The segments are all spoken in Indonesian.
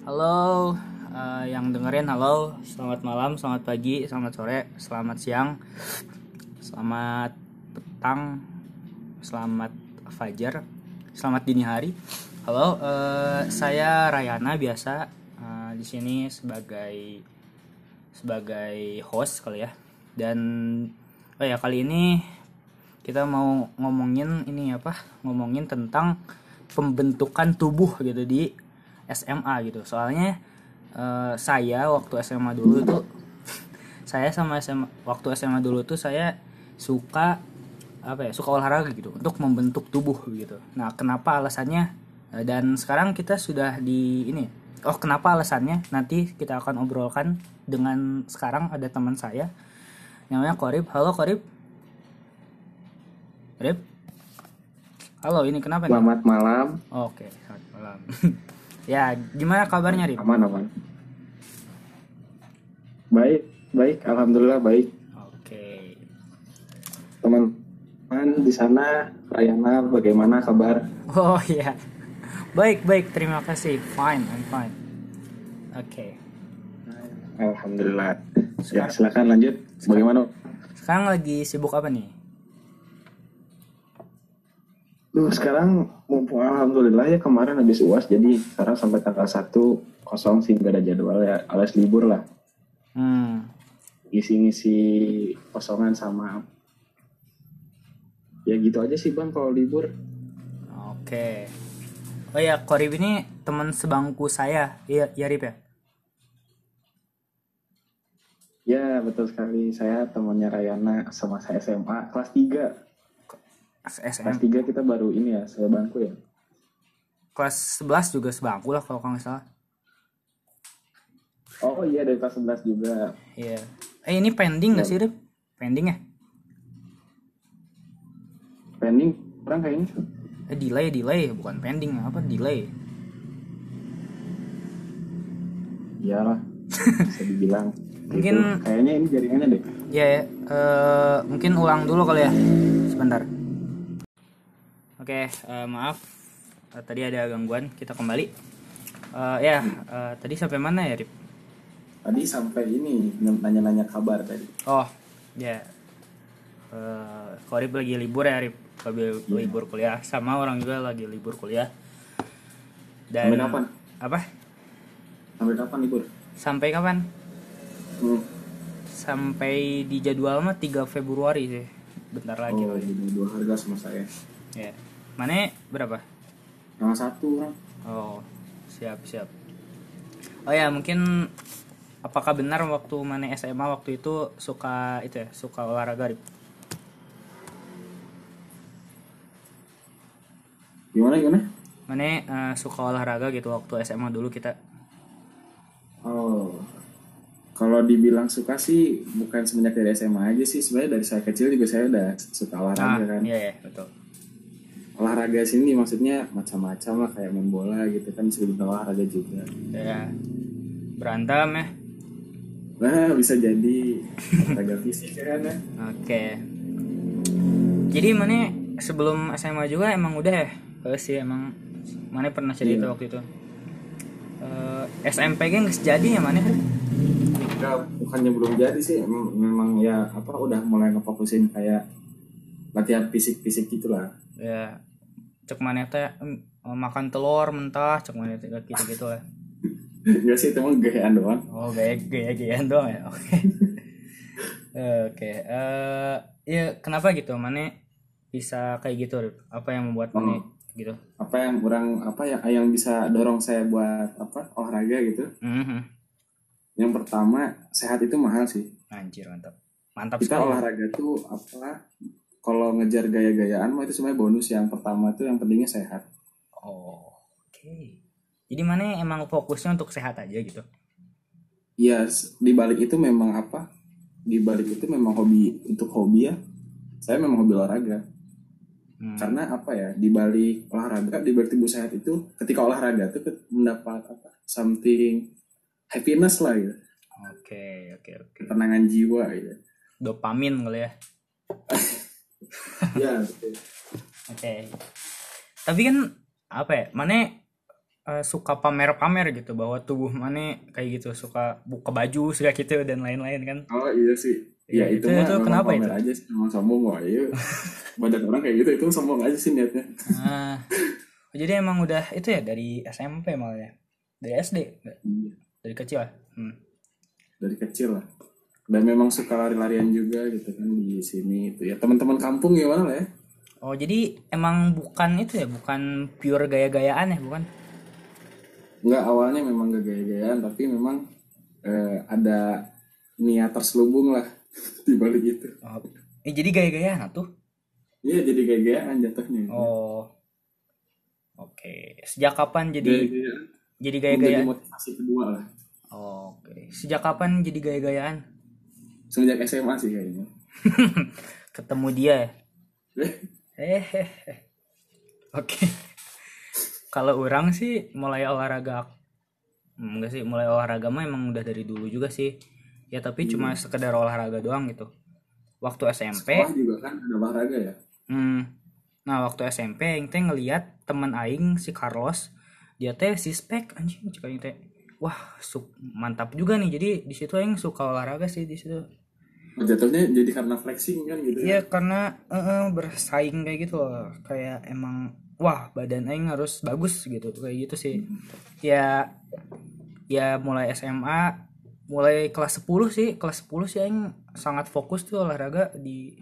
Halo eh, yang dengerin halo, selamat malam, selamat pagi, selamat sore, selamat siang, selamat petang, selamat fajar, selamat dini hari. Halo, eh, saya Rayana biasa eh, di sini sebagai sebagai host kali ya. Dan oh ya kali ini kita mau ngomongin ini apa? Ngomongin tentang pembentukan tubuh gitu di SMA gitu. Soalnya eh, saya waktu SMA dulu itu saya sama SMA waktu SMA dulu tuh saya suka apa ya suka olahraga gitu untuk membentuk tubuh gitu. Nah kenapa alasannya? Eh, dan sekarang kita sudah di ini. Oh kenapa alasannya? Nanti kita akan obrolkan dengan sekarang ada teman saya namanya Korib. Halo Korib. Korib? Halo ini kenapa nih? Selamat malam, oke selamat malam ya gimana kabarnya Rip aman aman. Baik, baik, alhamdulillah baik. oke Teman-teman di sana, Rayana, bagaimana kabar? oh iya baik baik terima kasih fine I'm fine oke Alhamdulillah. Ya, silakan lanjut. Bagaimana? sekarang lagi sibuk apa nih Duh, sekarang mumpung alhamdulillah ya kemarin habis UAS jadi sekarang sampai tanggal 1 kosong sih gak ada jadwal ya alias libur lah. hmm Ngisi-ngisi kosongan sama ya gitu aja sih bang kalau libur. Oke. Oh ya, Korib ini teman sebangku saya. Iya, ya Rip ya. Ya betul sekali saya temannya Rayana sama saya SMA kelas 3 SM. Kelas 3 kita baru ini ya, sebangku ya. Kelas 11 juga sebangku lah kalau nggak salah. Oh iya dari kelas 11 juga. Iya. Eh ini pending nggak sih Rip? Pending ya? Pending orang kayaknya. Eh delay, delay, bukan pending apa delay. Iyalah. Bisa dibilang. Mungkin- Gitu. kayaknya ini jaringannya deh. Iya ya. Eh, mungkin ulang dulu kali ya. Sebentar. Oke, eh, maaf. Eh, tadi ada gangguan. Kita kembali. Eh, ya, eh, tadi sampai mana ya Rip? Tadi sampai ini nanya-nanya kabar tadi. Oh, ya. Eh, Korib lagi libur ya, Rip. Lagi libur kuliah. Sama orang juga lagi libur kuliah. Dan Sampai kapan? Apa? Sampai kapan libur? Sampai kapan? Hmm. Sampai di jadwal mah 3 Februari sih. Bentar lagi. Oh, dua harga sama saya. Ya. Mana berapa? Yang satu. Oh, siap, siap. Oh ya, mungkin apakah benar waktu mana SMA waktu itu suka itu ya, suka olahraga, Rip? Gimana gimana? Mana eh, suka olahraga gitu waktu SMA dulu kita Oh. Kalau dibilang suka sih bukan semenjak dari SMA aja sih. Sebenarnya dari saya kecil juga saya udah suka Ah, olahraga kan. iya, iya, betul. Olahraga sini maksudnya macam-macam lah kayak main bola gitu kan bisa dibilang olahraga juga Ya. Berantem ya. nah bisa jadi olahraga fisik ya kan ya Oke. Jadi mana sebelum SMA juga emang udah ya? Oh sih emang mana pernah cerita Iya. waktu itu. Eh, SMP kan nggak jadi ya mana? Enggak, bukannya belum jadi sih memang ya apa udah mulai ngefokusin kayak latihan fisik-fisik gitulah Ya cek mana teh em, makan telur mentah cek mana teh gitu gitu lah. enggak sih itu mah gayaan doang Oh gaya gaya gayaan doang ya. Oke. Oke. Eh ya kenapa gitu mana bisa kayak gitu? Rip? Apa yang membuat mana Hmm. gitu? apa yang kurang apa ya yang bisa dorong saya buat apa olahraga gitu Mhm. yang pertama sehat itu mahal sih Anjir mantap. Mantap kita sekali. olahraga tuh apa kalau ngejar gaya-gayaan mah itu sebenarnya bonus yang pertama tuh yang pentingnya sehat Oh, oke. Jadi mana emang fokusnya untuk sehat aja gitu? Iya, s- di balik itu memang apa? Di balik itu memang hobi untuk hobi ya. Saya memang hobi olahraga. Hmm. Karena apa ya? Di balik olahraga, di balik tubuh sehat itu, ketika olahraga tuh ke- mendapat apa? Something happiness lah gitu. Oke, oke, oke. Ketenangan jiwa gitu. Dopamin kali ya. Betul. Oke. Tapi kan apa ya? Mana eh, suka pamer-pamer gitu bahwa tubuh mana kayak gitu suka buka baju segala gitu dan lain-lain kan Oh iya sih. Iya, Ya itu, itu- mah itu kenapa pamer aja sih, memang sombong wah iya. Badan orang kayak gitu itu sombong aja sih niatnya. nah jadi emang udah itu ya dari SMP malah ya dari SD? Iya. dari kecil lah hmm. Dari kecil lah. Dan memang suka lari-larian juga gitu kan di sini itu ya teman-teman kampung gimana lah ya? oh jadi emang bukan itu ya bukan pure gaya-gayaan ya bukan Enggak awalnya memang gak gaya-gayaan tapi memang eh, ada niat terselubung lah di balik itu. oh, eh, jadi gaya-gayaan tuh Iya jadi gaya-gayaan jatuhnya. oh oke sejak kapan jadi Gaya-gayaan. jadi gaya-gayaan motivasi kedua lah. oke sejak kapan jadi gaya-gayaan Semenjak SMA sih kayaknya. ketemu dia ya Eh, Eh, oke. Kalau orang sih mulai olahraga, Hmm, enggak sih, mulai olahraga mah emang udah dari dulu juga sih. Ya tapi cuma sekedar olahraga doang gitu. Waktu SMP, sekolah juga kan ada olahraga ya. hmm, nah waktu SMP yang teh ngeliat temen aing si Carlos, dia teh si spek anjing cek aing teh. Wah, suk, mantap juga nih. Jadi di situ aing suka olahraga sih di situ. Oh, Jatuhnya jadi karena flexing kan gitu. Iya karena eh, eh, bersaing kayak gitu loh. Kayak emang wah badan aing harus bagus gitu kayak gitu sih. Ya ya mulai SMA mulai kelas 10 sih, kelas 10 sih aing sangat fokus tuh olahraga di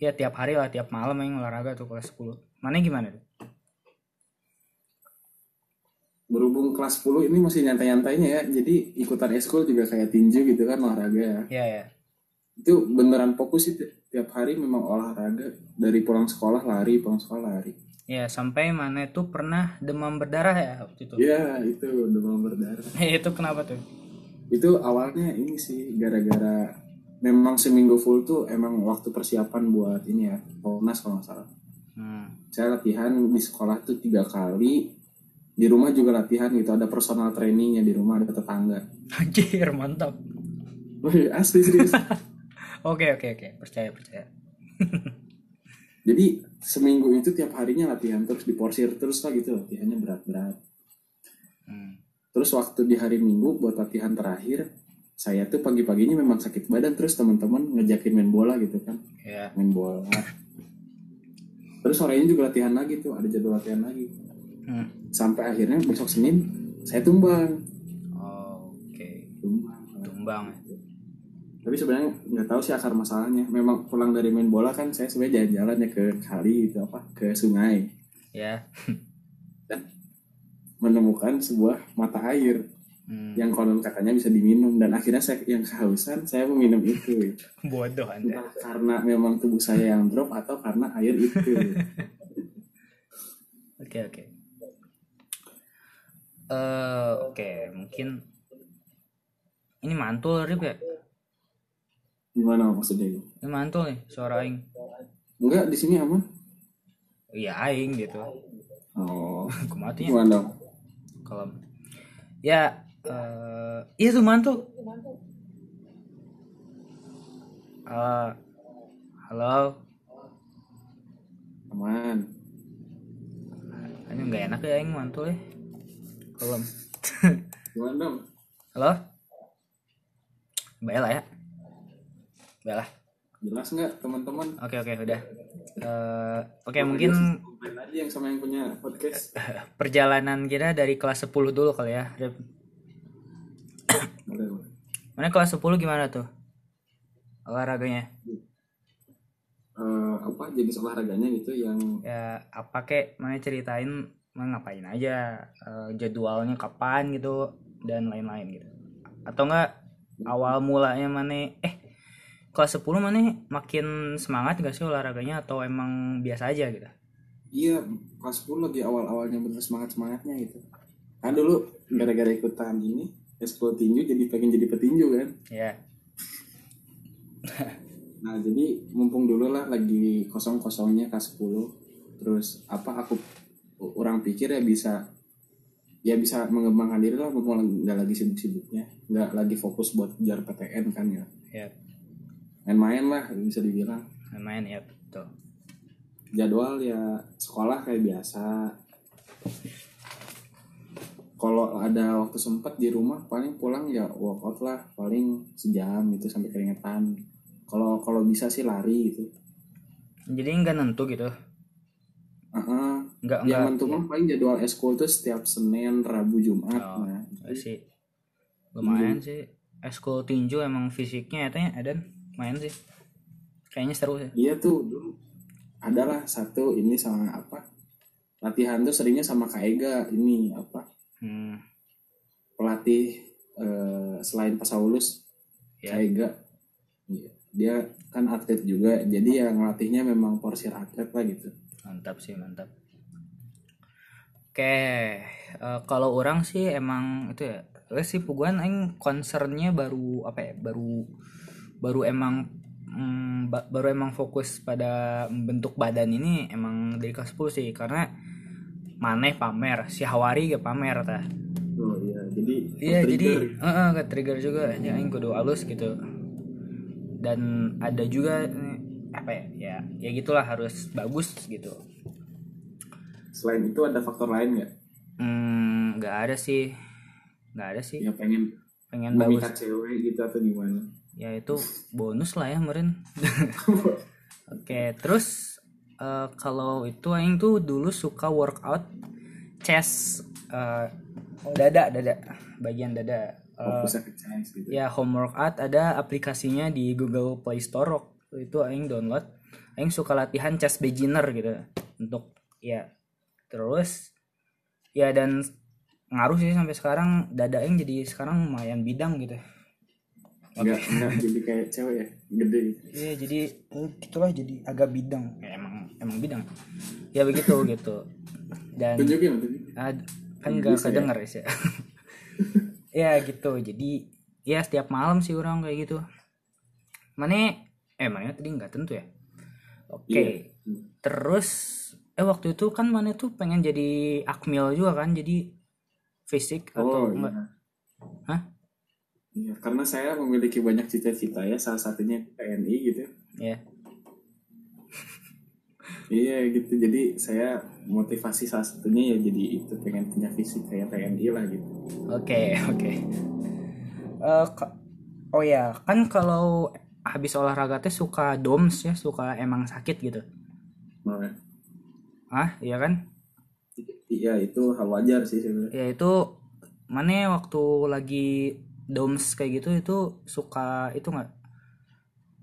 ya tiap hari lah, tiap malam aing olahraga tuh kelas 10. Mana gimana tuh? Berhubung kelas 10 ini masih nyantai-nyantainya ya. Jadi ikutan eskul juga kayak tinju gitu kan olahraga ya. Ya ya. Itu beneran fokus sih ti- tiap hari memang olahraga. Dari pulang sekolah lari, pulang sekolah lari. Ya sampai mana tuh pernah demam berdarah ya waktu itu. Iya itu demam berdarah. itu kenapa tuh? Itu awalnya ini sih gara-gara memang seminggu full tuh emang waktu persiapan buat ini ya. Polnas kalau nggak salah. Hmm. saya latihan di sekolah tuh tiga kali di rumah juga latihan gitu ada personal trainingnya di rumah ada tetangga Anjir, mantap. Wih, asli serius Oke oke oke, percaya percaya. jadi seminggu itu tiap harinya latihan terus diporsir terus lah gitu latihannya berat-berat Hmm. terus waktu di hari minggu buat latihan terakhir saya tuh pagi-paginya memang sakit badan terus teman-teman ngejakin main bola gitu kan Ya. main bola terus sorenya juga latihan lagi tuh ada jadwal latihan lagi Hmm. sampai akhirnya besok Senin saya tumbang Oke, tumbang tumbang. Tapi sebenarnya nggak tahu sih akar masalahnya memang pulang dari main bola kan saya sebenarnya jalan-jalan ya ke kali itu apa ke sungai Ya. menemukan sebuah mata air Hmm. yang konon katanya bisa diminum dan akhirnya saya yang kehausan saya meminum itu Bodoh Anda. entah karena memang tubuh saya yang drop atau karena air itu Oke, oke. Eh, oke, mungkin ini mantul Rip ya? Gimana maksudnya itu Ini mantul nih suara aing. enggak di sini aman Iya aing gitu. oh Kematinya gimana dong kalau ya eh iya tuh mantul. Eh, halo. aman Ini nggak enak ya aing mantul ya. Kalau gimana dong halo. Baiklah ya. Baiklah. jelas nggak teman-teman Oke oke udah. Eh, oke mungkin komplain aja yang sama yang punya podcast perjalanan kita dari kelas 10 dulu kali ya. Rip. boleh boleh Mana kelas 10 gimana tuh? Olahraganya. Eh, apa jenis olahraganya gitu yang Ya apa kek mana ceritain mana ngapain aja eh, jadwalnya kapan gitu dan lain-lain gitu. Atau enggak awal mulanya mana eh kelas 10 mana makin semangat gak sih olahraganya atau emang biasa aja gitu? Iya, kelas 10 lagi awal-awalnya bener semangat-semangatnya gitu. Kan dulu gara-gara ikutan ini, eskul tinju jadi pengen jadi petinju kan. Ya. Nah, jadi mumpung dulu lah lagi kosong-kosongnya kelas 10. Terus apa aku orang pikir ya bisa ya bisa mengembangkan diri lah mumpung nggak lagi sibuk-sibuknya nggak lagi fokus buat kejar PTN kan ya Ya, main-main lah bisa dibilang. Main ya betul. jadwal ya sekolah kayak biasa. Kalau ada waktu sempat di rumah paling pulang ya workout lah. Paling sejam gitu sampai keringetan. Kalau kalau bisa sih lari gitu. Jadi nggak nentu gitu? Heeh. nggak yang nggak. menentukan paling jadwal eskul tuh setiap senin rabu jumat. Oh, nah nggak sih. Lumayan sih. Eskul tinju emang fisiknya ya tanya ada lumayan sih. Kayaknya seru sih. Iya tuh dulu adalah satu ini sama apa? Latihan tuh seringnya sama Kak Ega ini apa? Hmm, pelatih eh, selain Pasaulus ya Kak Ega. Iya. dia kan atlet juga jadi ya ngelatihnya memang porsir atlet lah gitu. Mantap sih mantap. Oke eh, kalau orang sih emang itu ya sih puguan aing concernnya baru apa ya baru baru emang mm, ba- baru emang fokus pada bentuk badan ini emang dari kelas 10 sih karena maneh pamer si Hawari gak pamer tah oh iya jadi Iya jadi uh, ke trigger juga ya aing kudu halus gitu. Dan ada juga apa ya ya ya gitulah harus bagus gitu. Selain itu ada faktor lain nggak? Hmm, nggak ada sih nggak ada sih. Yang pengen pengen bagus. cewek gitu atau gimana ya itu bonus lah ya kemarin oke terus eh, kalau itu aing tuh dulu suka workout chest eh, dada dada bagian dada. Chance gitu. ya home workout ada aplikasinya di Google Play Store. Itu aing download aing suka latihan chest beginner gitu. Untuk ya terus ya dan ngaruh sih sampai sekarang. Dada aing jadi sekarang lumayan bidang gitu nggak nggak jadi kayak cewek ya gede. Iya jadi eh, gitulah jadi agak bidang. Ya, emang emang bidang. Ya begitu gitu. Dan tunjukin ah, kan nggak kedenger sih ya gitu. Jadi ya setiap malam sih orang kayak gitu. Mana eh mana tadi nggak tentu ya? Oke Iya. terus eh waktu itu kan mana tuh pengen jadi akmil juga kan? Jadi fisik atau oh enggak? iya. Hah? Iya, karena saya memiliki banyak cita-cita ya, salah satunya TNI gitu. ya Iya gitu, jadi saya motivasi salah satunya ya jadi itu pengen punya fisik kayak TNI lah gitu. Oke, oke. Eh, ka- oh ya, kan kalau habis olahraga teh suka doms ya, suka emang sakit gitu. Nah, Ah, iya kan? iya itu hal wajar sih sebenarnya. Ya itu mana waktu lagi doms kayak gitu itu suka itu nggak?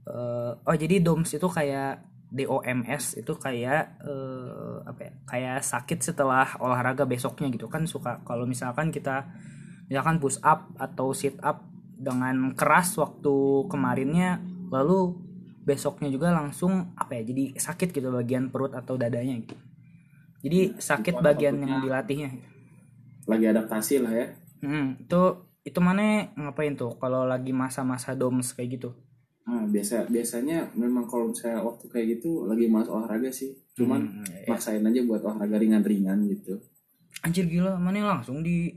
Eh, oh jadi doms itu kayak DOMS itu kayak eh, apa ya? Kayak sakit setelah olahraga besoknya gitu kan suka kalau misalkan kita misalkan push up atau sit up dengan keras waktu kemarinnya lalu besoknya juga langsung apa ya jadi sakit gitu bagian perut atau dadanya gitu. Jadi sakit itu bagian yang dilatihnya. Lagi adaptasi lah ya. Hmm, itu itu mana ngapain tuh kalau lagi masa-masa doms kayak gitu? Nah, biasa biasanya memang kalau saya waktu kayak gitu lagi mas olahraga sih. Cuman Hmm, ya. maksain aja buat olahraga ringan-ringan gitu. Anjir gila, mana langsung di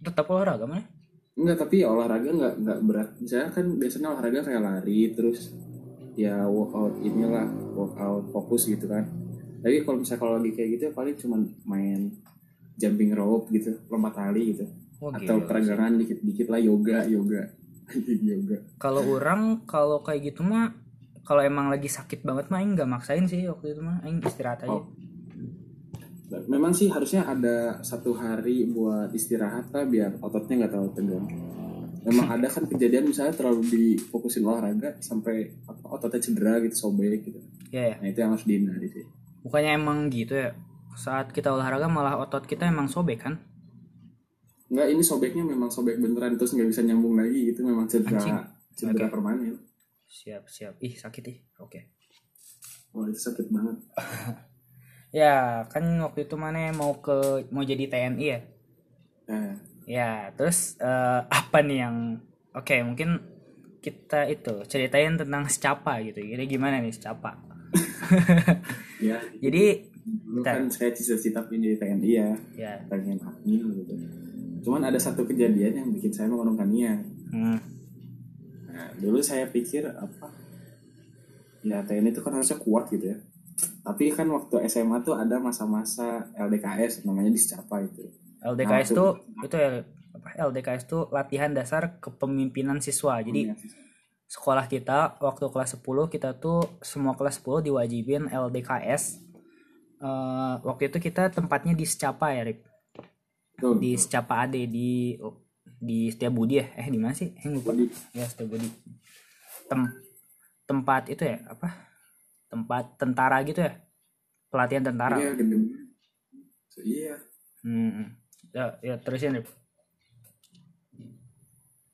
tetap olahraga mana? Enggak, tapi olahraga nggak nggak berat. Misalnya kan biasanya olahraga kayak lari terus ya workout inilah workout fokus gitu kan. Tapi kalau misalnya kalau lagi kayak gitu ya paling cuma main jumping rope gitu, lompat tali gitu. Wah, Atau peregangan dikit-dikit lah yoga, yoga. yoga. Kalau orang kalau kayak gitu mah kalau emang lagi sakit banget mah nggak maksain sih waktu itu mah aing istirahat aja. Oh. Memang sih harusnya ada satu hari buat istirahat lah biar ototnya nggak terlalu tegang. Memang ada kan kejadian misalnya terlalu difokusin olahraga sampai ototnya cedera gitu, sobek gitu. Ya, ya. Nah itu yang harus dihindari sih. Bukannya emang gitu ya? Saat kita olahraga malah otot kita emang sobek kan? Enggak, ini sobeknya memang sobek beneran terus nggak bisa nyambung lagi gitu memang cedera Anjing. cedera Oke. permanen. Siap, siap. Ih, sakit ih. Oke. Wah itu sakit banget. Ya, kan waktu itu mana mau ke mau jadi TNI ya? Nah, Ya, terus eh, apa nih yang oke mungkin kita itu ceritain tentang secapa gitu. Jadi gimana nih secapa? ya Jadi dulu kan saya cita-cita jadi TNI ya, ya, pengen gitu. Cuman ada satu kejadian yang bikin saya mengurungkan niat. hmm, Nah, dulu saya pikir apa? Ya TNI itu kan harusnya kuat gitu ya. Tapi kan waktu SMA tuh ada masa-masa LDKS namanya discapa itu. LDKS Nah, itu itu ya apa LDKS itu latihan dasar kepemimpinan siswa jadi sekolah kita waktu kelas 10 kita tuh semua kelas 10 diwajibin LDKS Eh, waktu itu kita tempatnya di Secapa ya Rip Tuh, di Secapa AD di di Setiabudi ya eh di mana sih eh lupa Budi. ya Setiabudi Tem tempat itu ya apa tempat tentara gitu ya pelatihan tentara Iya, gedung. Iya. Hmm, ya ya terusin Rip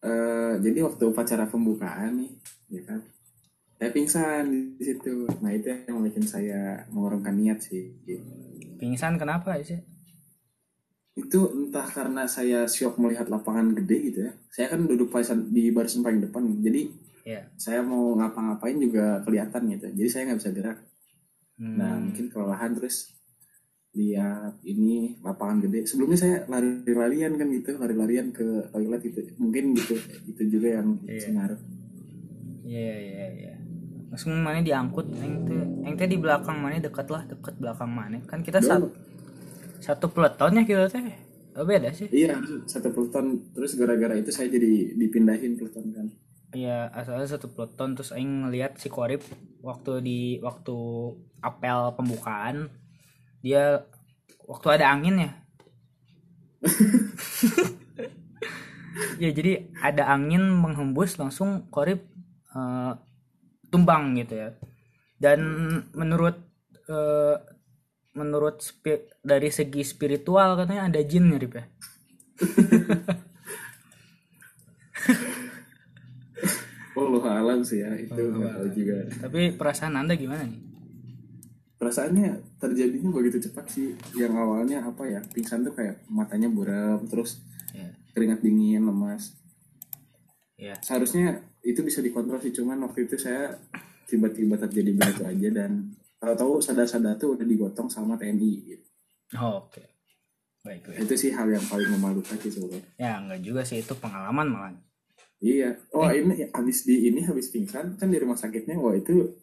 Eh, jadi waktu upacara pembukaan nih, ya kan, saya pingsan di situ. Nah itu yang bikin saya mengurungkan niat sih. gitu. pingsan kenapa sih Itu entah karena saya syok melihat lapangan gede gitu ya. Saya kan duduk di barisan paling depan, jadi ya saya mau ngapa-ngapain juga kelihatan gitu. Jadi saya nggak bisa gerak. Hmm, Nah mungkin kelelahan terus lihat ini lapangan gede. Sebelumnya saya lari-larian kan gitu, lari-larian ke toilet gitu. Mungkin gitu, itu juga yang Iya. ngaruh. Iya iya iya. Langsung mana diangkut, yang teh, yang teh di belakang mana dekat lah, dekat belakang mana. Kan kita Dulu. Satu satu peletonnya kita teh. Oh, beda sih. Iya, satu peloton terus gara-gara itu saya jadi dipindahin peloton kan. Iya, asalnya satu peleton terus aing ngelihat si Korip waktu di waktu apel pembukaan dia waktu ada angin ya. ya jadi ada angin menghembus langsung Korip eh, tumbang gitu ya. Dan menurut eh, menurut dari segi spiritual katanya ada jin ya Rip ya. Oh, alam sih ya, itu nggak tahu juga. Tapi perasaan Anda gimana nih? Perasaannya terjadinya begitu cepat sih. Yang awalnya apa ya, pingsan tuh kayak matanya buram, terus Ya. keringat dingin, lemas. Ya. Seharusnya itu bisa dikontrol sih, cuman waktu itu saya tiba-tiba terjadi begitu aja dan tahu-tahu sadar-sadar tuh udah digotong sama TNI. Gitu. Oh, Oke. Baik, baik. Itu sih hal yang paling memalukan sih sebenarnya. Ya, enggak juga sih itu pengalaman malah. Iya. Oh ini habis di ini habis pingsan kan di rumah sakitnya wah itu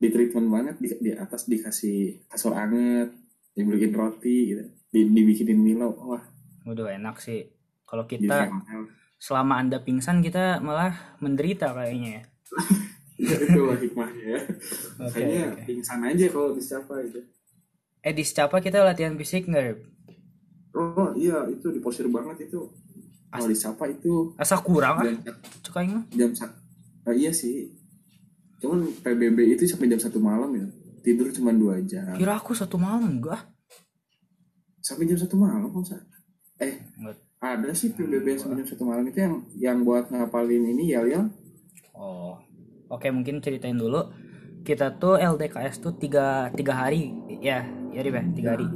di treatment banget di, di atas dikasih kasur anget, dibeliin roti gitu, di, dibikinin Milo. Wah, Udah enak sih. Kalau kita selama Anda pingsan kita malah menderita kayaknya ya. Iya, itu lah hikmahnya ya. Oke, Kayaknya oke. pingsan aja kalau bisa apa itu. Eh di Secapa kita latihan fisik enggak, Rip? Oh iya itu di posir banget itu. Kalau di Sapa itu Asa kurang ah. jam, Cuk aing mah. jam satu. Ah, iya sih. Cuman PBB itu sampai jam satu malam ya. Tidur cuma dua jam. Kira aku satu malam enggak. Sampai jam satu malam masa? Eh Enggak. ada sih PBB yang sampai jam satu malam itu yang yang buat ngapalin ini ya ya Oh. Oke, mungkin ceritain dulu. Kita tuh LDKS tuh tiga, tiga hari. Ya, ya Rip ya, tiga hari.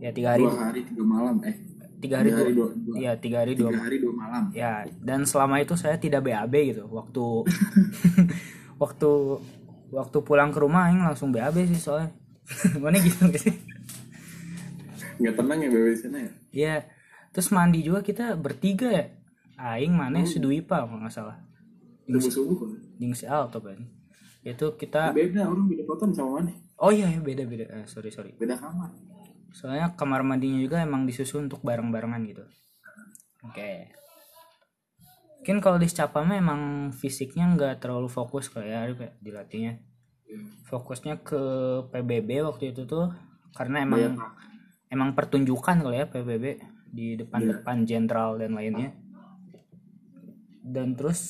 Ya tiga hari, dua hari tiga malam eh. Tiga hari, tiga hari dua, dua, dua, Iya, tiga hari dua tiga hari dua malam. Ya dan selama itu saya tidak BAB gitu. Waktu waktu waktu pulang ke rumah aing langsung BAB sih soalnya. Mana gitu sih? Nggak tenang ya di sana ya? Ya terus mandi juga kita bertiga ya. Aing mana Hmm. Suduipa kalau nggak salah subuh subuh si Alto kan itu kita beda orang beda peloton sama mana? Oh iya ya beda beda. Eh, sorry sorry. Beda kamar. Soalnya kamar mandinya juga emang disusun untuk bareng barengan gitu. Oke. Mungkin kalau di Secapa mah emang fisiknya nggak terlalu fokus kali ya ya, dilatihnya. Fokusnya ke PBB waktu itu tuh karena emang Banyak. emang pertunjukan kali ya PBB di depan-depan jenderal dan lainnya dan terus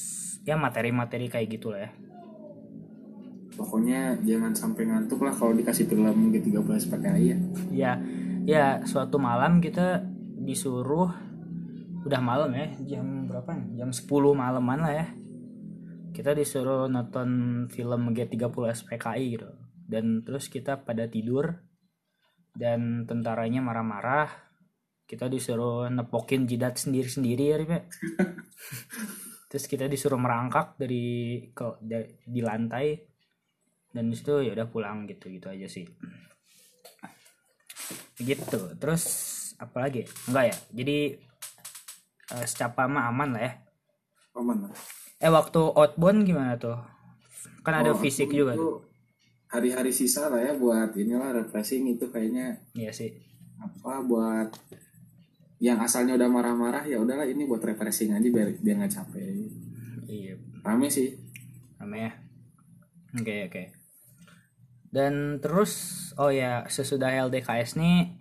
ya materi-materi kayak gitu lah ya. Pokoknya jangan sampai ngantuk lah kalau dikasih film G30 SPKI ya ya ya suatu malam kita disuruh udah malam ya jam berapa nih? Jam 10 malaman lah ya. Kita disuruh nonton film G30 SPKI gitu. Dan terus kita pada tidur dan tentaranya marah-marah kita disuruh nepokin jidat sendiri-sendiri ya Rip, ya. terus kita disuruh merangkak dari ke da- di lantai. Dan di situ ya udah pulang gitu gitu aja sih. Gitu. Terus apa lagi? Enggak ya? Jadi eh, secapa mah aman lah ya. Aman lah. Eh waktu outbound gimana tuh? Kan ada Oh, fisik juga tuh. hari-hari sisa lah ya buat inilah refreshing itu kayaknya. Iya sih. Apa buat yang asalnya udah marah-marah ya udahlah ini buat refreshing aja biar biar nggak capek. Iya. Rame sih. Namanya oke oke. Dan terus oh ya sesudah LDKS nih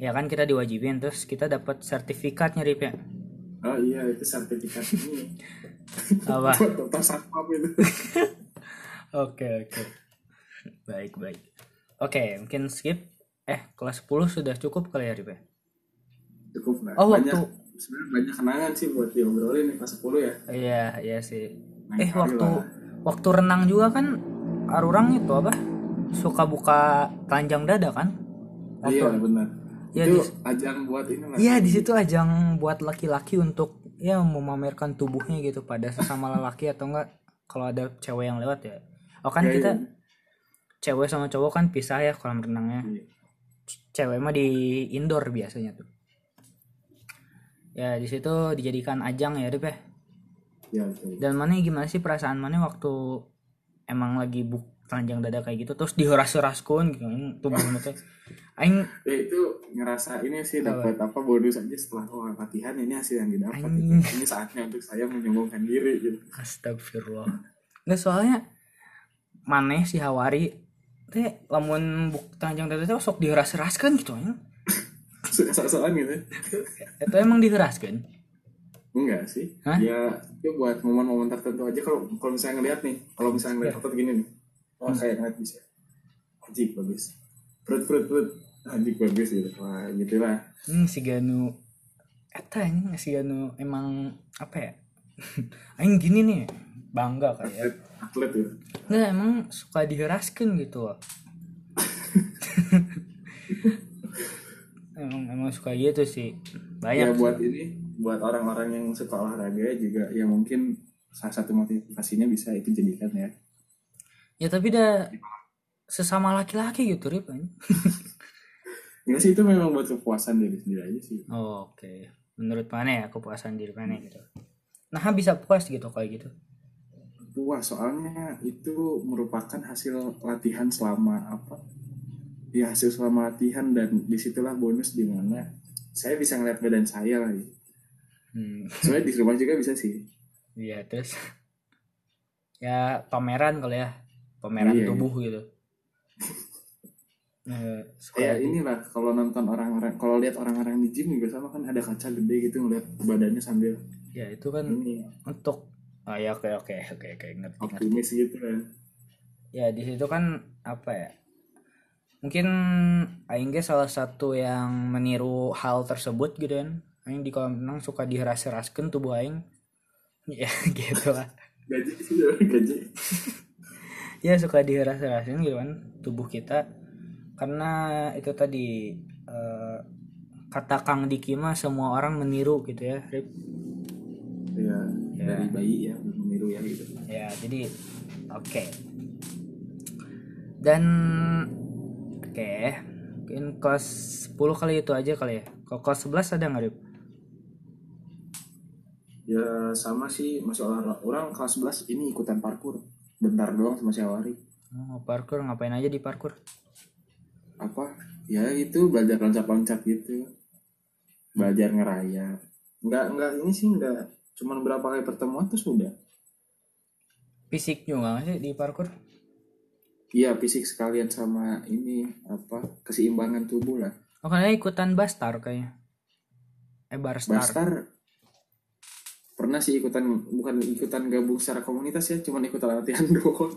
ya kan kita diwajibin terus kita dapat sertifikatnya Rip ya? Oh iya itu sertifikat ini. Apa? Itu. Oke oke. Baik baik. Oke mungkin skip. Eh kelas 10 sudah cukup kali ya Rip ya cukup lah Oh, banyak waktu- sebenarnya banyak kenangan sih buat diobrolin nih pas 10 ya iya iya sih Lain eh waktu lah. waktu renang juga kan arurang itu apa suka buka telanjang dada kan waktu iya benar Ya, itu di- ajang buat ini Iya di situ ajang buat laki-laki untuk ya memamerkan tubuhnya gitu pada sesama lelaki atau enggak kalau ada cewek yang lewat ya. Oh kan Iya, kita iya. cewek sama cowok kan pisah ya kolam renangnya. C- Cewek mah di indoor biasanya tuh. Ya di situ dijadikan ajang ya Rip ya. Betul. Dan mana gimana sih perasaan mana waktu emang lagi buk telanjang dada kayak gitu terus diheras-heraskun gitu tubuhnya teh. Aing ya itu ngerasa ini sih dapat apa bonus aja setelah oh, latihan ini hasil yang didapat gitu. ini saatnya untuk saya menyombongkan diri gitu Astagfirullah. Nggak soalnya maneh si Hawari teh lamun buk tanjang dada teh sok diheras-heraskan gitu ya. Soal-soalan gitu. Itu emang diheraskan. enggak sih. Hah? ya itu buat momen-momen tertentu aja. Kalau kalau misalnya ngeliat nih kalau misalnya ngeliat foto gini nih wah kayak ngeliat bisa. Anjing bagus. Perut perut perut. Anjing bagus gitu. Wah gitu lah Hmm, si Ganu. Eta ini si Ganu emang apa ya? Aing gini nih bangga kayak. atlet atlet gitu Nggak emang suka diheraskan gitu. emang emang suka gitu sih. ya Banyak. sih. buat ini buat orang-orang yang suka olahraga juga ya mungkin salah satu motivasinya bisa itu jadikan ya Ya tapi dah sesama laki-laki gitu Rip. Enggak sih itu memang buat kepuasan diri sendiri aja sih. Oh, Oke, menurut mana ya kepuasan diri mana gitu? Nah bisa puas gitu kayak gitu. Puas soalnya itu merupakan hasil latihan selama apa? Ya hasil selama latihan dan di situlah bonus di mana saya bisa ngeliat badan saya lagi. Hmm, Soalnya di rumah juga bisa sih. iya terus ya pameran kali ya, pameran Iya, tubuh gitu. Eh, suka Kayak di- inilah kalau nonton orang-orang kalau lihat orang-orang di gym juga sama kan ada kaca gede gitu ngeliat badannya sambil ya itu kan ini untuk oh ya oke oke oke oke ngerti ngerti. optimis gitu kan. Ya di situ kan apa ya? Mungkin Aing ge salah satu yang meniru hal tersebut gitu kan. Aing di kolam renang suka diheras-heraskeun tubuh Aing. Ya gitu lah. Gaji sih gaji. ya suka diheras-herasin gitu kan tubuh kita karena itu tadi eh, kata Kang Diki mah semua orang meniru gitu ya Rip. Ya, Ya. dari bayi ya meniru ya gitu. ya jadi oke dan oke mungkin kelas 10 kali itu aja kali ya kalau kelas 11 ada nggak Rip? Ya sama sih masalah orang kelas 11 ini ikutan parkur bentar doang sama si Awari. Oh, parkour ngapain aja di parkour Apa? Ya itu belajar loncat-loncat gitu. Belajar ngerayap. Enggak enggak ini sih enggak cuman berapa kali pertemuan tuh sudah. fisik juga nggak sih di parkour Iya fisik sekalian sama ini apa keseimbangan tubuh lah. oh kayaknya ikutan bastar kayaknya eh barstar Bastar pernah sih ikutan bukan ikutan gabung secara komunitas ya cuman ikutan latihan doang.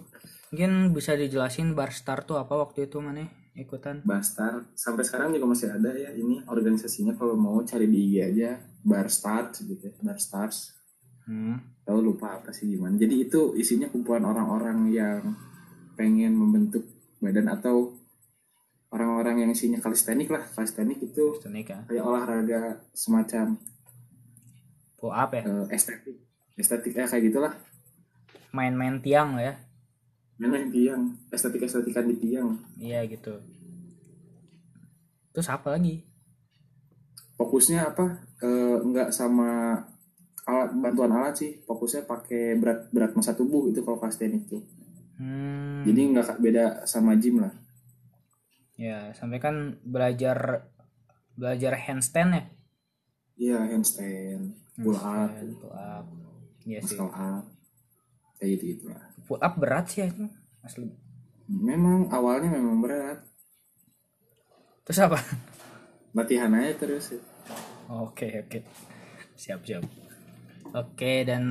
mungkin bisa dijelasin barstar tuh apa waktu itu mana ikutan Bastar sampai sekarang juga masih ada ya ini organisasinya kalau mau cari di IG aja Barstars gitu ya Barstars hmm. tahu lupa apa sih gimana jadi itu isinya kumpulan orang-orang yang pengen membentuk badan atau orang-orang yang isinya kalistenik lah. Kalistenik itu Tenik ya. kayak olahraga semacam pull up ya? eh, estetik. Estetik ya kayak gitulah. Main-main tiang lah ya? Main tiang. Estetik estetikan di tiang. Iya gitu. Terus apa lagi? Fokusnya apa? Eh, nggak sama alat bantuan alat sih. Fokusnya pakai berat berat masa tubuh itu kalau kalistenik tuh hmm. jadi nggak beda sama gym lah. Ya sampai kan belajar belajar handstand ya? Iya handstand pull up. pull up. Iya sih. Muscle up. Kayak gitu gitu lah. Pull up berat sih itu asli memang awalnya memang berat. Terus apa? Latihan aja terus Oke oke. Siap siap. Oke dan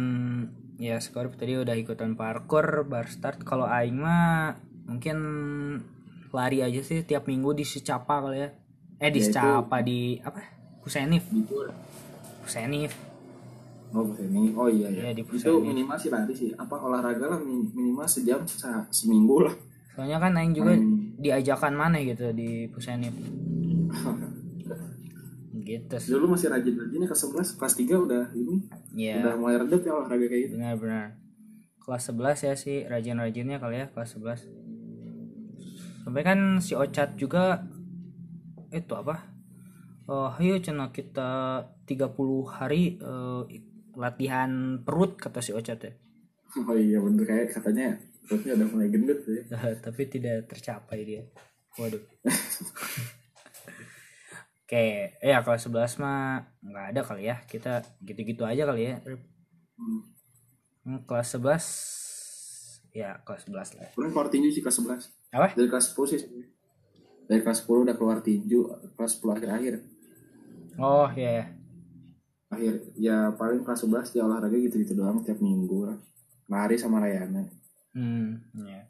ya Scorp tadi udah ikutan parkour bar start kalau Aing mah mungkin lari aja sih tiap minggu di Secapa kali ya. Eh di Ya, Secapa di apa? Pusenif. Pusenif. oh ini oh iya Iya, ya di itu minimal sih lari sih apa olahraga lah min- minimal sejam se- seminggu lah Soalnya kan Aing juga Hmm. diajakan mana gitu di Pusenif. gitu sih. dulu masih rajin rajinnya ke 11 kelas 3 udah ini Iya. udah mulai redet ya olahraga kayak gitu. Benar-benar. Kelas 11 ya sih rajin-rajinnya kali ya kelas 11 sampai kan si Ocat juga itu apa? Oh ayo cina kita 30 hari eh, latihan perut kata si Ocat ya. Oh iya bener kayak katanya perutnya udah mulai gendut ya. Tapi tidak tercapai dia. Waduh Oke, ya kelas 11 mah nggak ada kali ya. Kita gitu-gitu aja kali ya. Hmm. Kelas 11 ya kelas 11 lah. Kurang keluar tinju sih kelas 11 Apa? dari kelas 10 sih dari kelas 10 udah keluar tinju kelas 10 akhir akhir Oh iya ya. akhir ya paling kelas 11 ya olahraga gitu gitu doang tiap minggu lah lari sama Rayana Hmm, ya.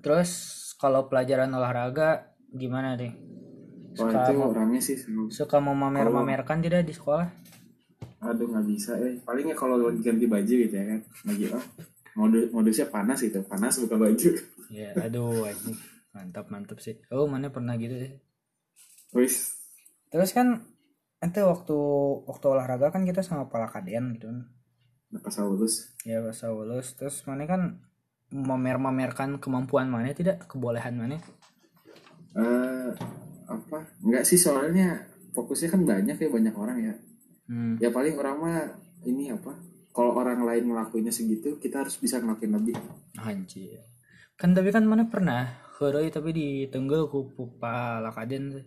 Terus kalau pelajaran olahraga gimana nih? Suka itu mau, orangnya sih seru. suka memamer-mamerkan tidak di sekolah? aduh nggak bisa eh palingnya kalau lagi ganti baju gitu ya kan lagi oh mode modusnya panas gitu panas buka baju Ya, aduh, anjing. mantap mantap sih. Oh, mana pernah gitu sih. wis Terus kan ente waktu waktu olahraga kan kita sama pala kadean gitu kan. pas lulus Ya pas lulus terus mana kan memamer-mamerkan kemampuan mana tidak kebolehan mana eh apa? Nggak sih soalnya fokusnya kan banyak ya banyak orang ya. Hmm. ya paling orang mah ini apa? Kalau orang lain ngelakuinnya segitu kita harus bisa ngelakuin lebih. Anjir. Kan tapi kan mana pernah? Heureuy tapi ditunggul ku pala kaden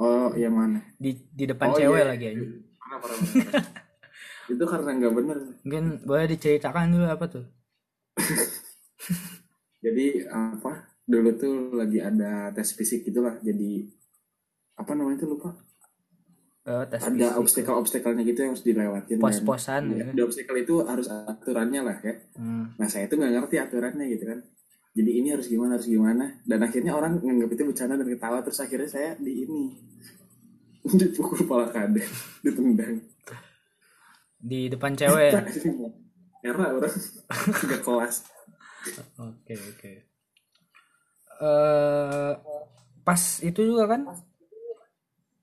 oh yang mana? Di di depan Oh, cewek iya. lagi aja parah. itu karena nggak bener. Mungkin boleh diceritakan dulu apa tuh? Jadi apa dulu tuh lagi ada tes fisik gitulah jadi apa namanya itu lupa? Eh, tes ada obstacle-obstacle-nya gitu yang harus dilewatin pos-posan Ya, gitu. di obstacle itu harus aturannya lah ya. Hmm. nah saya tuh nggak ngerti aturannya gitu kan. Jadi ini harus gimana harus gimana. Dan akhirnya orang nganggap itu bercanda dan ketawa terus akhirnya saya di ini dipukul pala kadek ditendang. Di depan cewek. Ya? era orang. Tiga kelas. Oke oke. Eh pas itu juga kan?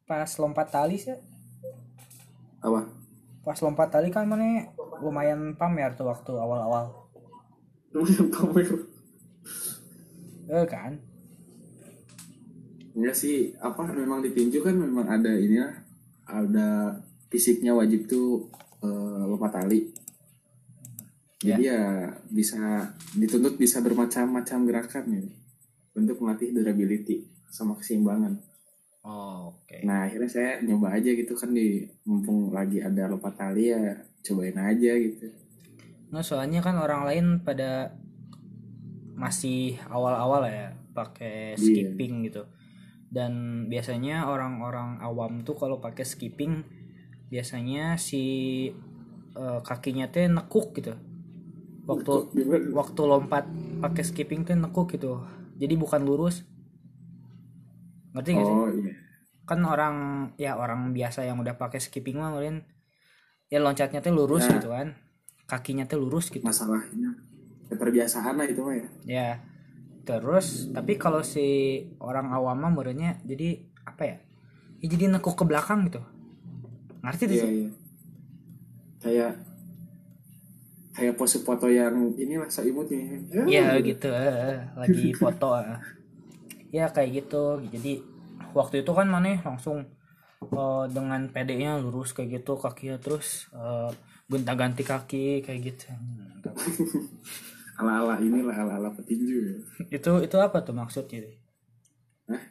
Pas lompat tali sih. apa Pas lompat tali kan mana lumayan pamer tuh waktu awal-awal. lumayan pamer Eh kan? enggak sih apa memang ditinju kan memang ada ini lah ada fisiknya wajib tuh eh, lompat tali jadi ya. bisa dituntut bisa bermacam-macam gerakan ya untuk melatih durability sama keseimbangan Oh, Oke. nah akhirnya saya nyoba aja gitu kan di mumpung lagi ada lompat tali ya cobain aja gitu Nah soalnya kan orang lain pada masih awal-awal ya pakai Iya. skipping gitu. Dan biasanya orang-orang awam tuh kalau pakai skipping biasanya si eh, kakinya teh nekuk gitu. Waktu waktu lompat pakai skipping tuh nekuk gitu. Jadi bukan lurus. Ngerti gak sih? oh iya Kan orang ya orang biasa yang udah pakai skipping mah ngeliin ya loncatnya tuh lurus Nah. gitu kan. Kakinya tuh lurus gitu. masalahnya keterbiasaan lah itu mah ya Ya. Terus tapi kalau si orang awam mah menurutnya jadi apa ya? Ya jadi nekuk ke belakang gitu. Ngerti tuh iya sih? iya kayak kayak pose foto yang inilah seimut ini Iya gitu, eh, lagi foto. eh. Ya kayak gitu. Jadi waktu itu kan mana langsung eh, dengan PD-nya lurus kayak gitu kakinya terus eh, gonta-ganti kaki kayak gitu. Hmm, mantap. ala ala inilah ala ala petinju ya. itu itu apa tuh maksudnya? Hah?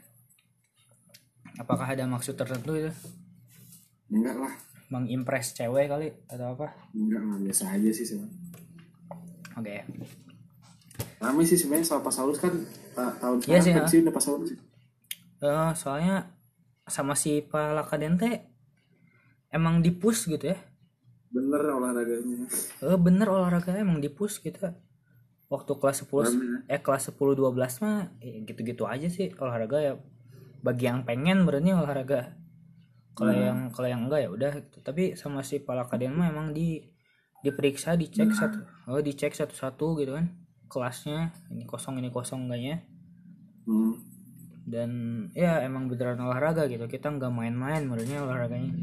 Apakah ada maksud tertentu itu? enggak lah mengimpress cewek kali atau apa? Enggak lah biasa aja sih sebenarnya oke. Rame sih sebenarnya soal Pasaulus kan ta- tahun Iya sekarang sih, pensiun udah Pasaulus Eh, soalnya sama si Palakaden teh emang dipus gitu ya. Bener olahraganya. Eh bener olahraga emang dipus gitu. Waktu kelas 10 Rame, eh kelas 10 12 mah ya gitu-gitu aja sih olahraga ya. Bagi yang pengen berarti olahraga kalau Nah. yang kalau yang enggak ya udah gitu. tapi sama si Palakaden mah emang di diperiksa dicek Nah. satu oh dicek satu-satu gitu kan kelasnya ini kosong ini kosong enggaknya hmm. dan ya emang beneran olahraga gitu kita nggak main-main menurutnya olahraganya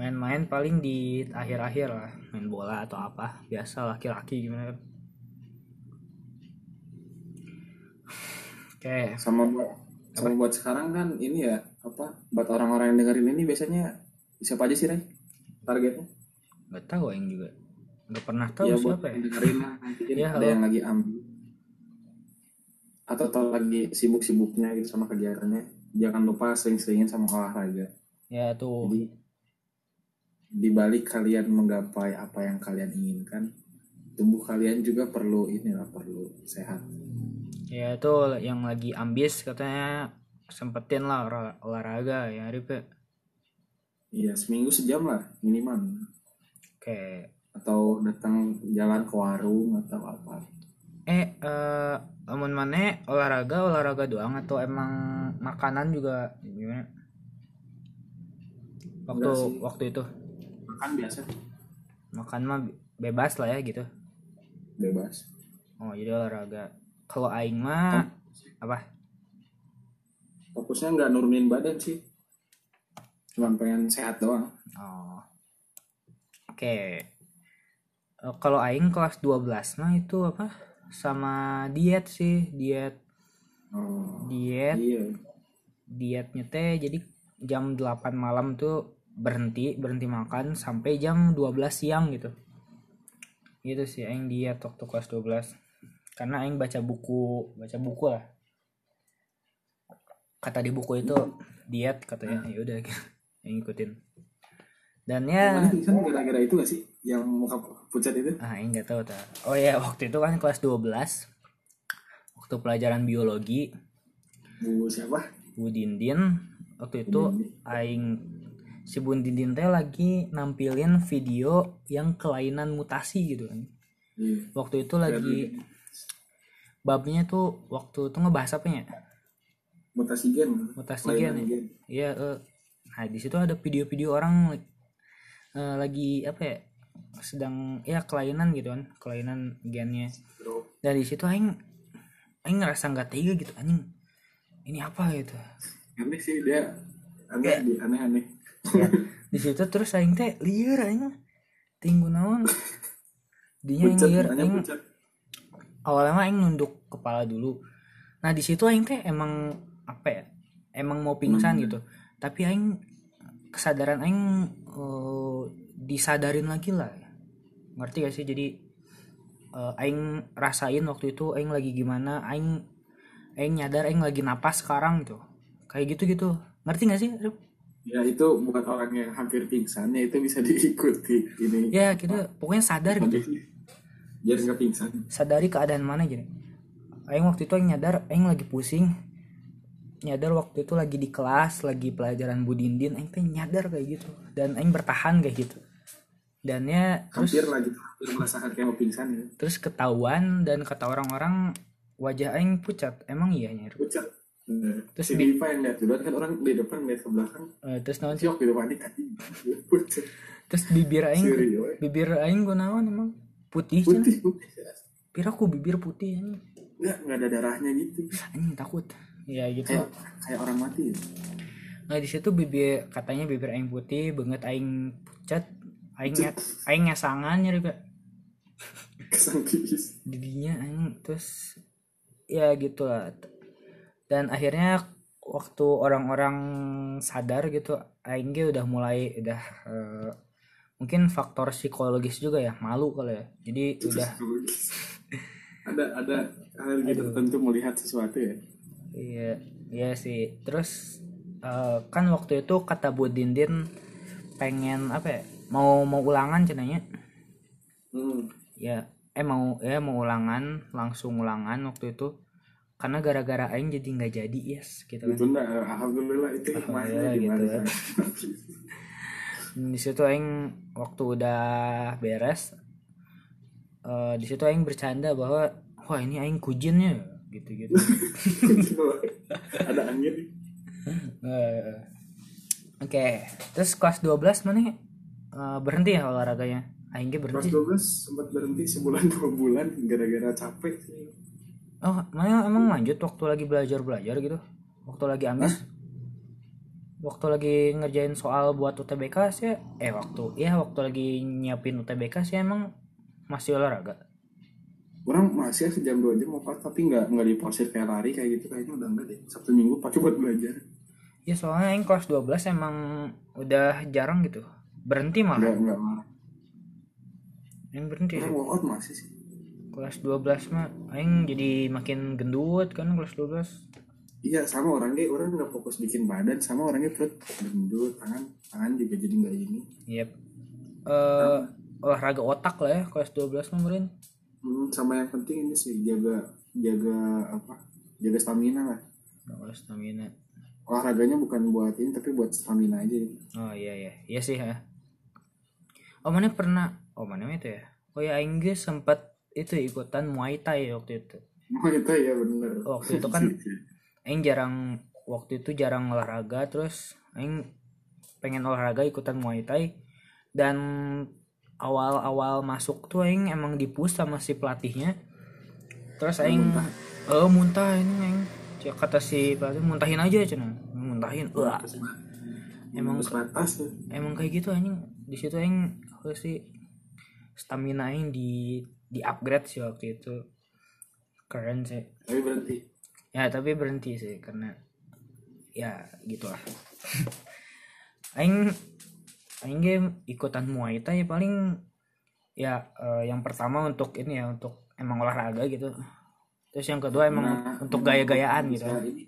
main-main paling di akhir-akhir lah main bola atau apa biasa laki-laki gimana kan oke sama buat sama buat sekarang kan ini ya apa buat orang-orang yang dengerin ini biasanya siapa aja sih Ray? Targetnya? Nggak tahu yang juga. Nggak pernah tahu ya buat siapa ya. yang dengerin nanti kan Ya, ada halo. yang lagi ambil atau atau lagi sibuk-sibuknya gitu sama kegiatannya. Jangan lupa sering-seringin sama olahraga. Ya tuh. Jadi di balik kalian menggapai apa yang kalian inginkan tubuh kalian juga perlu inilah perlu sehat. Ya tuh yang lagi ambis katanya sempetin lah olah- olahraga ya Rip ya. iya seminggu sejam lah minimal oke atau datang jalan ke warung atau apa Eh, eh, lamun mana olahraga olahraga doang atau emang makanan juga gimana? Waktu waktu itu makan biasa makan mah bebas lah ya gitu. bebas Oh jadi olahraga. Kalau aing mah apa? Fokusnya nggak nurunin badan sih. Cuma pengen sehat doang. Oh. Oke. Eh, kalau aing kelas 12 mah itu apa? Sama diet sih, diet. Oh diet. iya. Dietnya teh jadi jam 8 malam tuh berhenti berhenti makan sampai jam 12 siang gitu. Gitu sih aing diet waktu kelas 12 karena aing baca buku baca buku lah kata di buku itu diet katanya. Ya udah aing ikutin dan ya gara-gara itu gak sih? Yang muka pucat itu? Ah aing nggak tahu ta oh ya waktu itu kan kelas 12 waktu pelajaran biologi. Bu siapa? Bu Dindin. Waktu itu aing si Bu Dindin teh lagi nampilin video yang kelainan mutasi gitu kan. iya. Waktu itu lagi babnya tuh waktu itu ngebahas apa ya? Mutasi gen Mutasi gen. ya? Iya, eh. nah di situ ada video-video orang eh, lagi apa ya? sedang ya kelainan gitu kan, kelainan gennya. Dan di situ aing aing ngerasa nggak tega gitu anjing. Ini apa gitu. aneh sih dia aneh di aneh-aneh ya di situ terus aing teh liar aing tinggu naon dinya pucat liar aing awalnya mah aing nunduk kepala dulu nah di situ aing teh emang apa ya emang mau pingsan Hmm. gitu. Tapi aing kesadaran aing eh, disadarin lagi lah. Ngerti gak sih? Jadi eh, aing rasain waktu itu aing lagi gimana aing aing nyadar aing lagi napas sekarang gitu. Kayak gitu gitu ngerti gak sih ya itu bukan orang yang hampir pingsan ya itu bisa diikuti. Ini ya kita pokoknya sadar gitu. Biar nggak pingsan. Sadari keadaan mana gini aing waktu itu aing nyadar aing lagi pusing nyadar waktu itu lagi di kelas lagi pelajaran budindin aing teh nyadar kayak gitu. Dan aing bertahan kayak gitu. Dan ya terus lah gitu. Hampir merasakan kayak mau pingsan ya. terus ketahuan dan kata orang-orang wajah aing pucat. Emang iya nyer? Pucat. Nah, Terus si Diva yang lihat duluan kan orang di depan lihat ke belakang. Eh, terus naon sih? Siok gitu panik anjing pucat. Terus bibir aing serius? bibir aing gunawan emang. Putih kan putih. Putih bibir putih anjing. Nggak nggak ada darahnya gitu. Anjing takut ya gitu. Kayak kayak orang mati ya. Nah di situ bibir katanya bibir aing putih banget aing pucat aing nge- aing ngesangan nyari Pak. kesangkis didinya aing terus ya gitu lah. Dan akhirnya waktu orang-orang sadar gitu aing udah mulai udah eh, mungkin faktor psikologis juga ya malu kali ya. Jadi udah. ada ada hal gitu tertentu melihat sesuatu ya iya iya sih. Terus eh, kan waktu itu kata Bu Dindin pengen apa ya mau mau ulangan cenanya hmm. ya eh mau ya mau ulangan langsung ulangan waktu itu. Karena gara-gara aing jadi nggak jadi yes gitu kan. Ditunda alhamdulillah itu Alhamdulillah, gitu. di situ aing waktu udah beres eh, di situ aing bercanda bahwa wah ini aing kujinnya gitu gitu ada angin. Eh, oke terus kelas 12 mana? Eh, berhenti ya olahraganya? Aing ge kelas berhenti 12 sempat berhenti sebulan dua bulan gara-gara capek oh mana emang lanjut waktu lagi belajar belajar gitu? Waktu lagi amis? Waktu lagi ngerjain soal buat UTBK sih? Eh waktu ya waktu lagi nyiapin UTBK sih emang masih olahraga orang masih ya sejam dua jam apa tapi nggak nggak diporsir kayak lari kayak gitu. Kayaknya udah enggak deh sabtu minggu pakai buat belajar. Ya soalnya yang kelas 12 emang udah jarang gitu. Berhenti malah. Nggak marah yang berhenti orang sih. workout masih sih. Kelas 12 mah aing jadi makin gendut kan kelas 12 iya sama orangnya orang nggak fokus bikin badan sama orangnya perut gendut tangan tangan juga jadi nggak ini. Yep eh olahraga otak lah ya kelas 12 mah meren Hmm, sama yang penting ini sih jaga jaga apa jaga stamina lah. Oh, stamina. Olahraganya bukan buat ini tapi buat stamina aja. Oh iya iya. Iya sih ya. Oh mana pernah oh mana itu ya? Oh ya aing ge sempat itu ikutan muay thai waktu itu. Oh itu ya bener. Waktu itu kan aing jarang waktu itu jarang olahraga terus aing pengen olahraga ikutan muay thai. Dan awal-awal masuk tuh aing emang dipus sama si pelatihnya. Terus aing Muntah. eh muntah ini aing. Cek kata si pelatih muntahin aja cenah muntahin wah emang tuh. emang kayak gitu anjing. Di situ aing apa sih stamina aing di di upgrade sih waktu itu. Keren sih. Tapi berhenti. Ya tapi berhenti sih karena ya gitulah. Aing aing game ikutan muay thai paling ya eh, yang pertama untuk ini ya untuk emang olahraga gitu. Terus yang kedua emang Nah, untuk gaya-gayaan gitu. ini.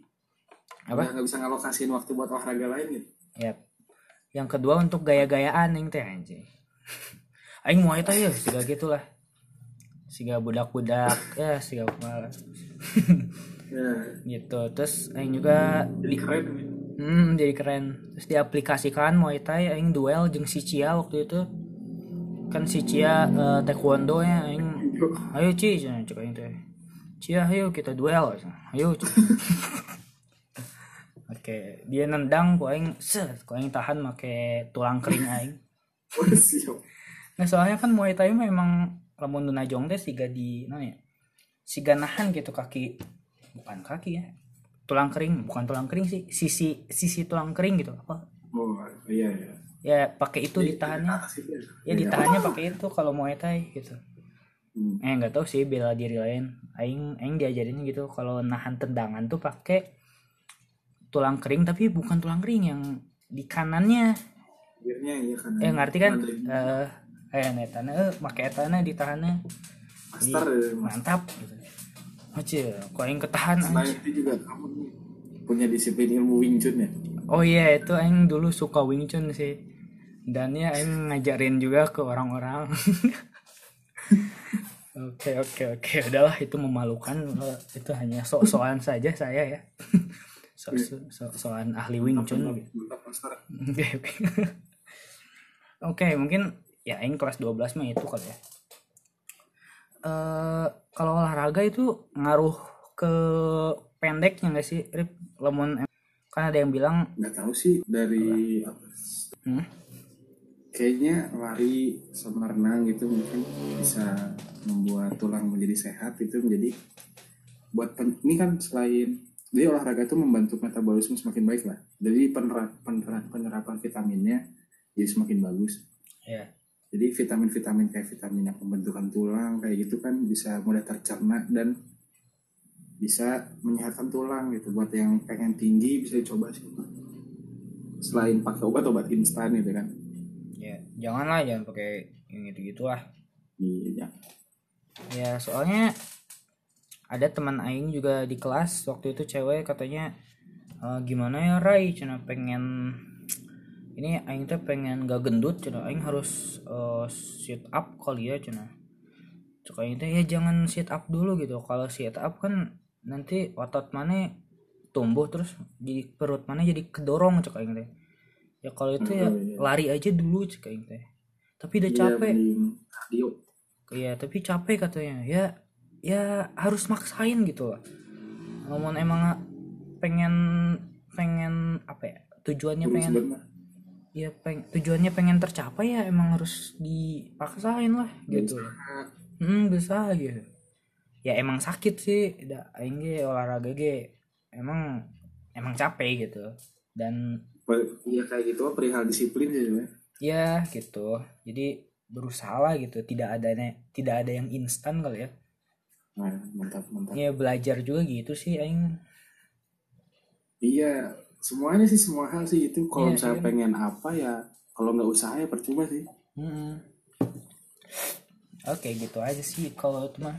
Apa? Nggak- bisa ngalokasin waktu buat olahraga lain gitu? Ya. Yang kedua untuk gaya-gayaan yang teh anjing. Aing muay thai ya siga gitulah. Siga budak-budak ya siga kumaha ya. Gitu. Terus aing juga jadi keren ya. Hmm, jadi keren. Terus diaplikasikan Muay Thai aing duel jeung si Cia waktu itu. Kan si Cia eh, taekwondo ya aing ayo Ci cek aing teh. Cia ayo kita duel. Ayo. Oke, dia nendang ku aing set, ku aing tahan make tulang kering aing. Nah, soalnya kan Muay Thai mah emang lamun nu najong teh siga di nah ya. Siga nahan gitu kaki bukan kaki ya. Tulang kering, bukan tulang kering sih, sisi sisi tulang kering gitu apa? oh iya iya Ya pakai itu ditahannya. Atas itu Ya ditahannya pakai itu kalau Muay Thai gitu. Hmm. Eh nggak tahu sih bela diri lain. Aing aing diajarin gitu kalau nahan tendangan tuh pakai tulang kering tapi bukan tulang kering yang di kanannya. Akhirnya iya kan Eh ngerti kan? Eh eh netana eh make etana ditahannya. master ya, Mas. Mantap gitu. Aja, kok aing ketahan Selain itu juga kamu punya disiplin ilmu Wing Chun ya Oh iya itu aing dulu suka Wing Chun sih. Dan ya aing ngajarin juga ke orang-orang. Oke oke oke udahlah itu memalukan itu hanya so-soan saja saya ya. So, so, so- soal ahli Wing Chun Oke. Oke mungkin ya aing kelas 12 mah itu kali ya. Eh kalau olahraga itu ngaruh ke pendeknya nggak sih Rip? Lemon kan ada yang bilang nggak tahu sih dari apa? Hmm, kayaknya lari sama renang gitu mungkin bisa membuat tulang menjadi sehat itu menjadi buat pen- ini kan selain jadi olahraga itu membantu metabolisme semakin baik lah. Jadi penerap, penerap- penerapan vitaminnya jadi semakin bagus. Ya jadi vitamin-vitamin kayak vitamin yang pembentukan tulang kayak gitu kan bisa mudah tercerna dan bisa menyehatkan tulang gitu. Buat yang pengen tinggi bisa dicoba sih. Selain pakai obat-obat instan gitu kan. Ya janganlah jangan pakai yang gitu gitulah iya. Ya soalnya ada teman aing juga di kelas waktu itu cewek katanya Eh, gimana ya Rai cina pengen ini aing teh pengen gak gendut cina aing harus eh, sit up kali ya cina cek aing teh ya jangan sit up dulu gitu kalau sit up kan nanti otot mana tumbuh terus di perut mana jadi kedorong cek aing teh ya kalau itu ya Oh, iya. lari aja dulu cek aing teh tapi udah Iya, capek Iya, tapi capek katanya. Ya, ya harus maksain gitu lah. Ngomong emang pengen pengen apa ya? Tujuannya pengen. Ya peng, tujuannya pengen tercapai ya emang harus dipaksain lah gitu. Hmm, bisa gitu. Ya emang sakit sih, da aing ge olahraga ge emang emang capek gitu. Dan Iya kayak gitu perihal disiplin sih sebenarnya. ya gitu. Jadi berusaha lah gitu. Tidak ada tidak ada yang instan kali ya. Nah, mantap mantap. ya belajar juga gitu sih aing Iya, semuanya sih semua hal sih itu. Kalau Iya, misalnya iya. pengen apa ya, kalau nggak usaha ya percuma sih. Mm-mm. oke gitu aja sih kalau itu mah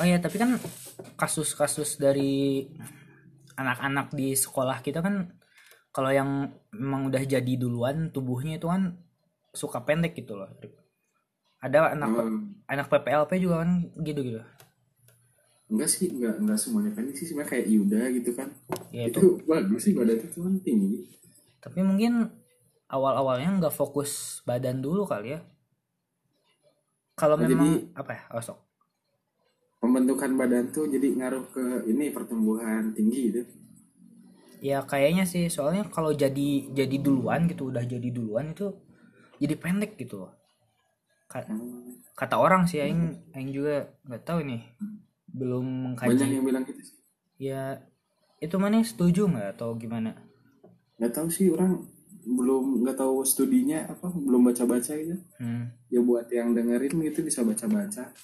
oh ya tapi kan kasus-kasus dari anak-anak di sekolah kita kan kalau yang memang udah jadi duluan tubuhnya itu kan suka pendek gitu loh ada anak Hmm, anak PPLP juga kan gitu gitu enggak sih, enggak enggak semuanya pendek sih, sebenarnya kayak Yuda gitu kan. ya itu itu bagus sih badan itu kan tinggi. tapi mungkin awal-awalnya nggak fokus badan dulu kali ya kalau Oh, memang jadi- apa ya oh, sok. Pembentukan badan tuh jadi ngaruh ke ini pertumbuhan tinggi gitu. ya kayaknya sih soalnya kalau jadi jadi duluan gitu udah jadi duluan itu jadi pendek gitu loh Ka- Hmm, kata orang sih aing aing juga nggak tahu nih belum Banyak mengkaji yang bilang gitu sih. ya itu mana setuju nggak atau gimana Nggak tahu sih orang belum nggak tahu studinya apa belum baca-baca gitu. hmm. Ya buat yang dengerin gitu bisa baca-baca.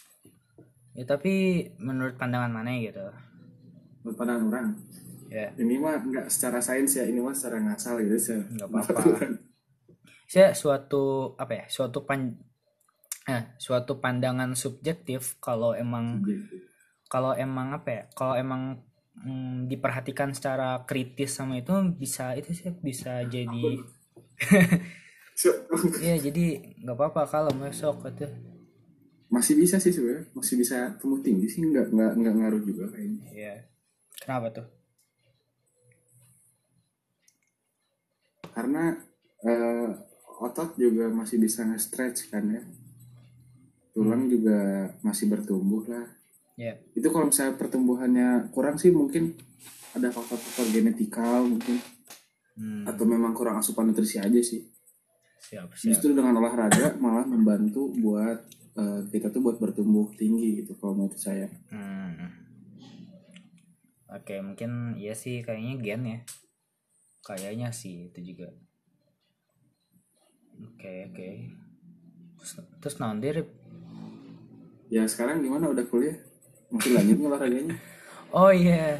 ya tapi menurut pandangan mana gitu Buat pandangan orang. ya Ini mah nggak secara sains ya, ini mah secara ngasal gitu. Se- nggak apa-apa saya suatu apa ya suatu pan eh, suatu pandangan subjektif kalau emang Gitu. Kalau emang apa ya kalau emang mm, diperhatikan secara kritis sama itu bisa itu sih bisa jadi ya jadi nggak apa-apa kalau besok itu masih bisa sih sebenarnya masih bisa tumbuh tinggi sih nggak nggak nggak ngaruh juga kayaknya. Ya kenapa tuh? Karena eh, otot juga masih bisa nge-stretch kan ya. Tulang juga masih bertumbuh lah ya itu kalau misalnya pertumbuhannya kurang sih mungkin ada faktor-faktor genetikal mungkin. Hmm, atau memang kurang asupan nutrisi aja sih. Siap siap. Justru dengan olahraga malah membantu buat eh, kita tuh buat bertumbuh tinggi gitu kalau menurut saya. Hmm. oke mungkin iya sih kayaknya gen ya. Kayaknya sih itu juga. Oke oke. Terus, terus Rip? ya sekarang gimana? Udah kuliah masih lanjut olahraganya Oh iya.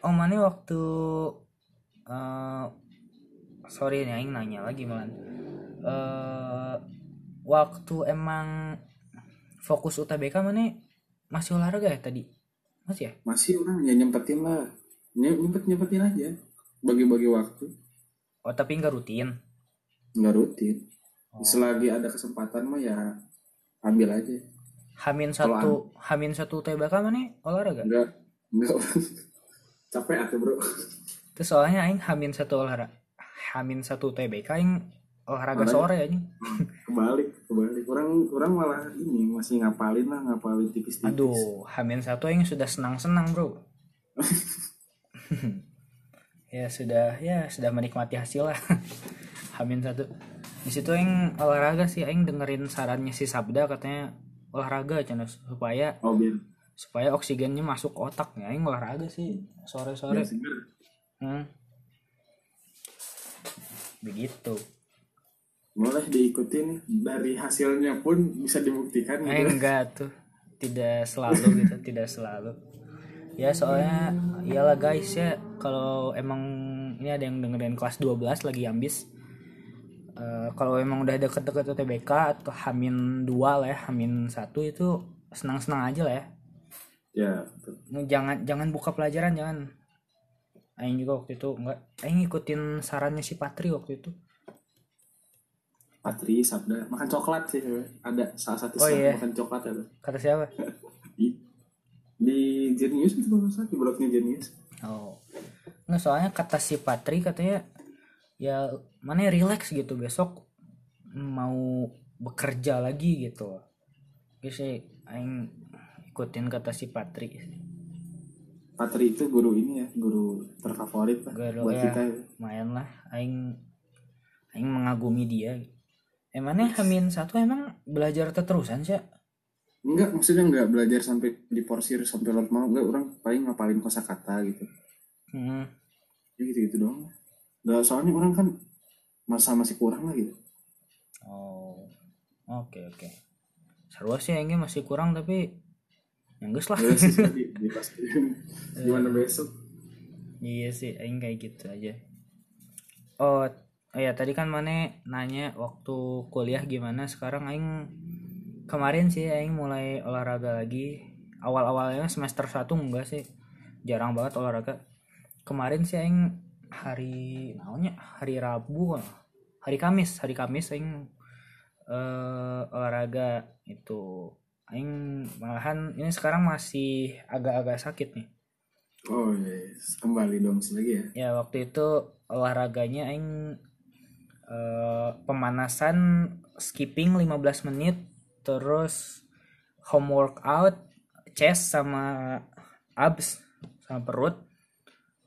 Oh mana waktu eh sorry nih aing nanya lagi malan. Eh waktu emang fokus UTBK mana masih olahraga ya tadi? Masih ya? masih orang ya nyempetin lah Nye- nyempet nyempetin aja bagi-bagi waktu Oh tapi nggak rutin. nggak rutin Oh. selagi ada kesempatan mah ya ambil aja Hamin satu Hamin satu UTBK mana olahraga? nggak nggak capek atuh bro Terus soalnya aing Hamin satu olahraga Hamin satu UTBK aing olahraga Olahraga? sore aja. kebalik kebalik orang orang malah ini masih ngapalin lah ngapalin tipis-tipis Aduh, Hamin satu yang sudah senang-senang bro. ya sudah ya sudah menikmati hasil lah. Hamin satu. Di situ yang olahraga sih, yang dengerin sarannya si Sabda katanya olahraga cina supaya oh biar supaya oksigennya masuk ke otak ya. Yang olahraga sih sore-sore. biar seger Hmm. Begitu. boleh diikutin dari hasilnya pun bisa dibuktikan Eh, gitu. enggak tuh tidak selalu gitu tidak selalu ya soalnya iyalah guys ya kalau emang ini ada yang dengerin kelas 12 lagi ambis Eh, kalau emang udah deket-deket UTBK atau Hamin 2 lah ya Hamin 1 itu senang-senang aja lah ya. Ya betul. jangan jangan buka pelajaran jangan. Aing juga waktu itu enggak Aing ngikutin sarannya si Patri waktu itu. Patri Sabda makan coklat sih ada salah satu Oh, iya. makan coklat ada. Kata siapa? Di di Genius itu kalau nggak salah di blognya Genius oh. Nggak soalnya kata si Patri katanya ya mana ya, relax gitu. Besok mau bekerja lagi gitu. Jadi sih Aing ikutin kata si Patri. Patri itu guru ini ya guru terfavorit lah Guru, buat ya. kita. lumayan lah. Aing Aing mengagumi dia. Emangnya Hamin satu emang belajar terusan sih? Enggak maksudnya enggak belajar sampai diporsir sampai larut enggak orang paling ngapalin kosakata gitu. Hmm. ya gitu gitu doang Nggak, soalnya orang kan masa masih kurang lah gitu oh oke oke seru sih Aingnya masih kurang tapi yang lah ya sih di, di pas gimana besok Iya sih, aing kayak gitu aja. Oh, oh ya tadi kan Mane nanya waktu kuliah gimana. Sekarang aing kemarin sih aing mulai olahraga lagi. Awal-awalnya semester 1 enggak sih. Jarang banget olahraga. Kemarin sih aing hari naonnya? Hari Rabu. Hari Kamis, hari Kamis aing eh olahraga itu aing malahan ini sekarang masih agak-agak sakit nih. oh yes. kembali dong lagi ya Ya waktu itu olahraganya aing eh, pemanasan skipping 15 menit terus home workout chest sama abs sama perut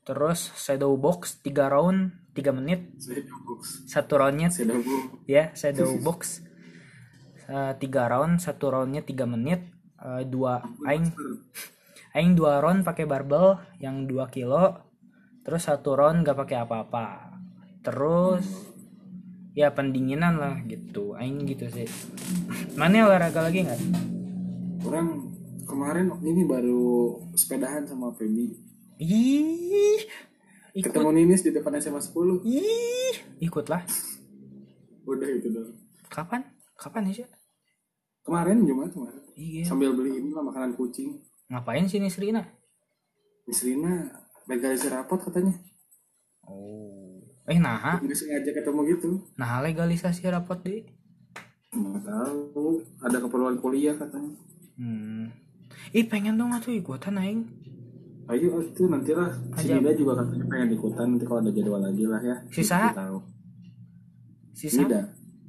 terus shadow box 3 round 3 menit. Satu roundnya box. Ya shadow box. Eh, tiga round satu roundnya 3 menit. Eh, dua aing aing dua round pakai barbel yang 2 kilo. Terus satu round gak pakai apa-apa. Terus ya pendinginan lah gitu. Aing gitu sih. Mana olahraga lagi nggak? Orang kemarin ini baru sepedahan sama Feby ih. Ikut. Ketemu Ninis di depan SMA 10 ih. Ikutlah. Udah itu dong kapan? Kapan ya Cak? kemarin Jumat kemarin. Iya. Sambil beli ini lah makanan kucing. Ngapain sih nih Srina Miss Rina legalisir rapot katanya. Oh. Eh nah nggak sengaja ketemu gitu. Nah legalisasi rapot deh nggak tahu. Ada keperluan kuliah katanya. Hmm. Ih pengen dong atuh ikutan aing. Ayo itu nantilah si. Nida juga katanya pengen ikutan nanti kalau ada jadwal lagi lah ya Sisa? Kita tahu Sisa? Nida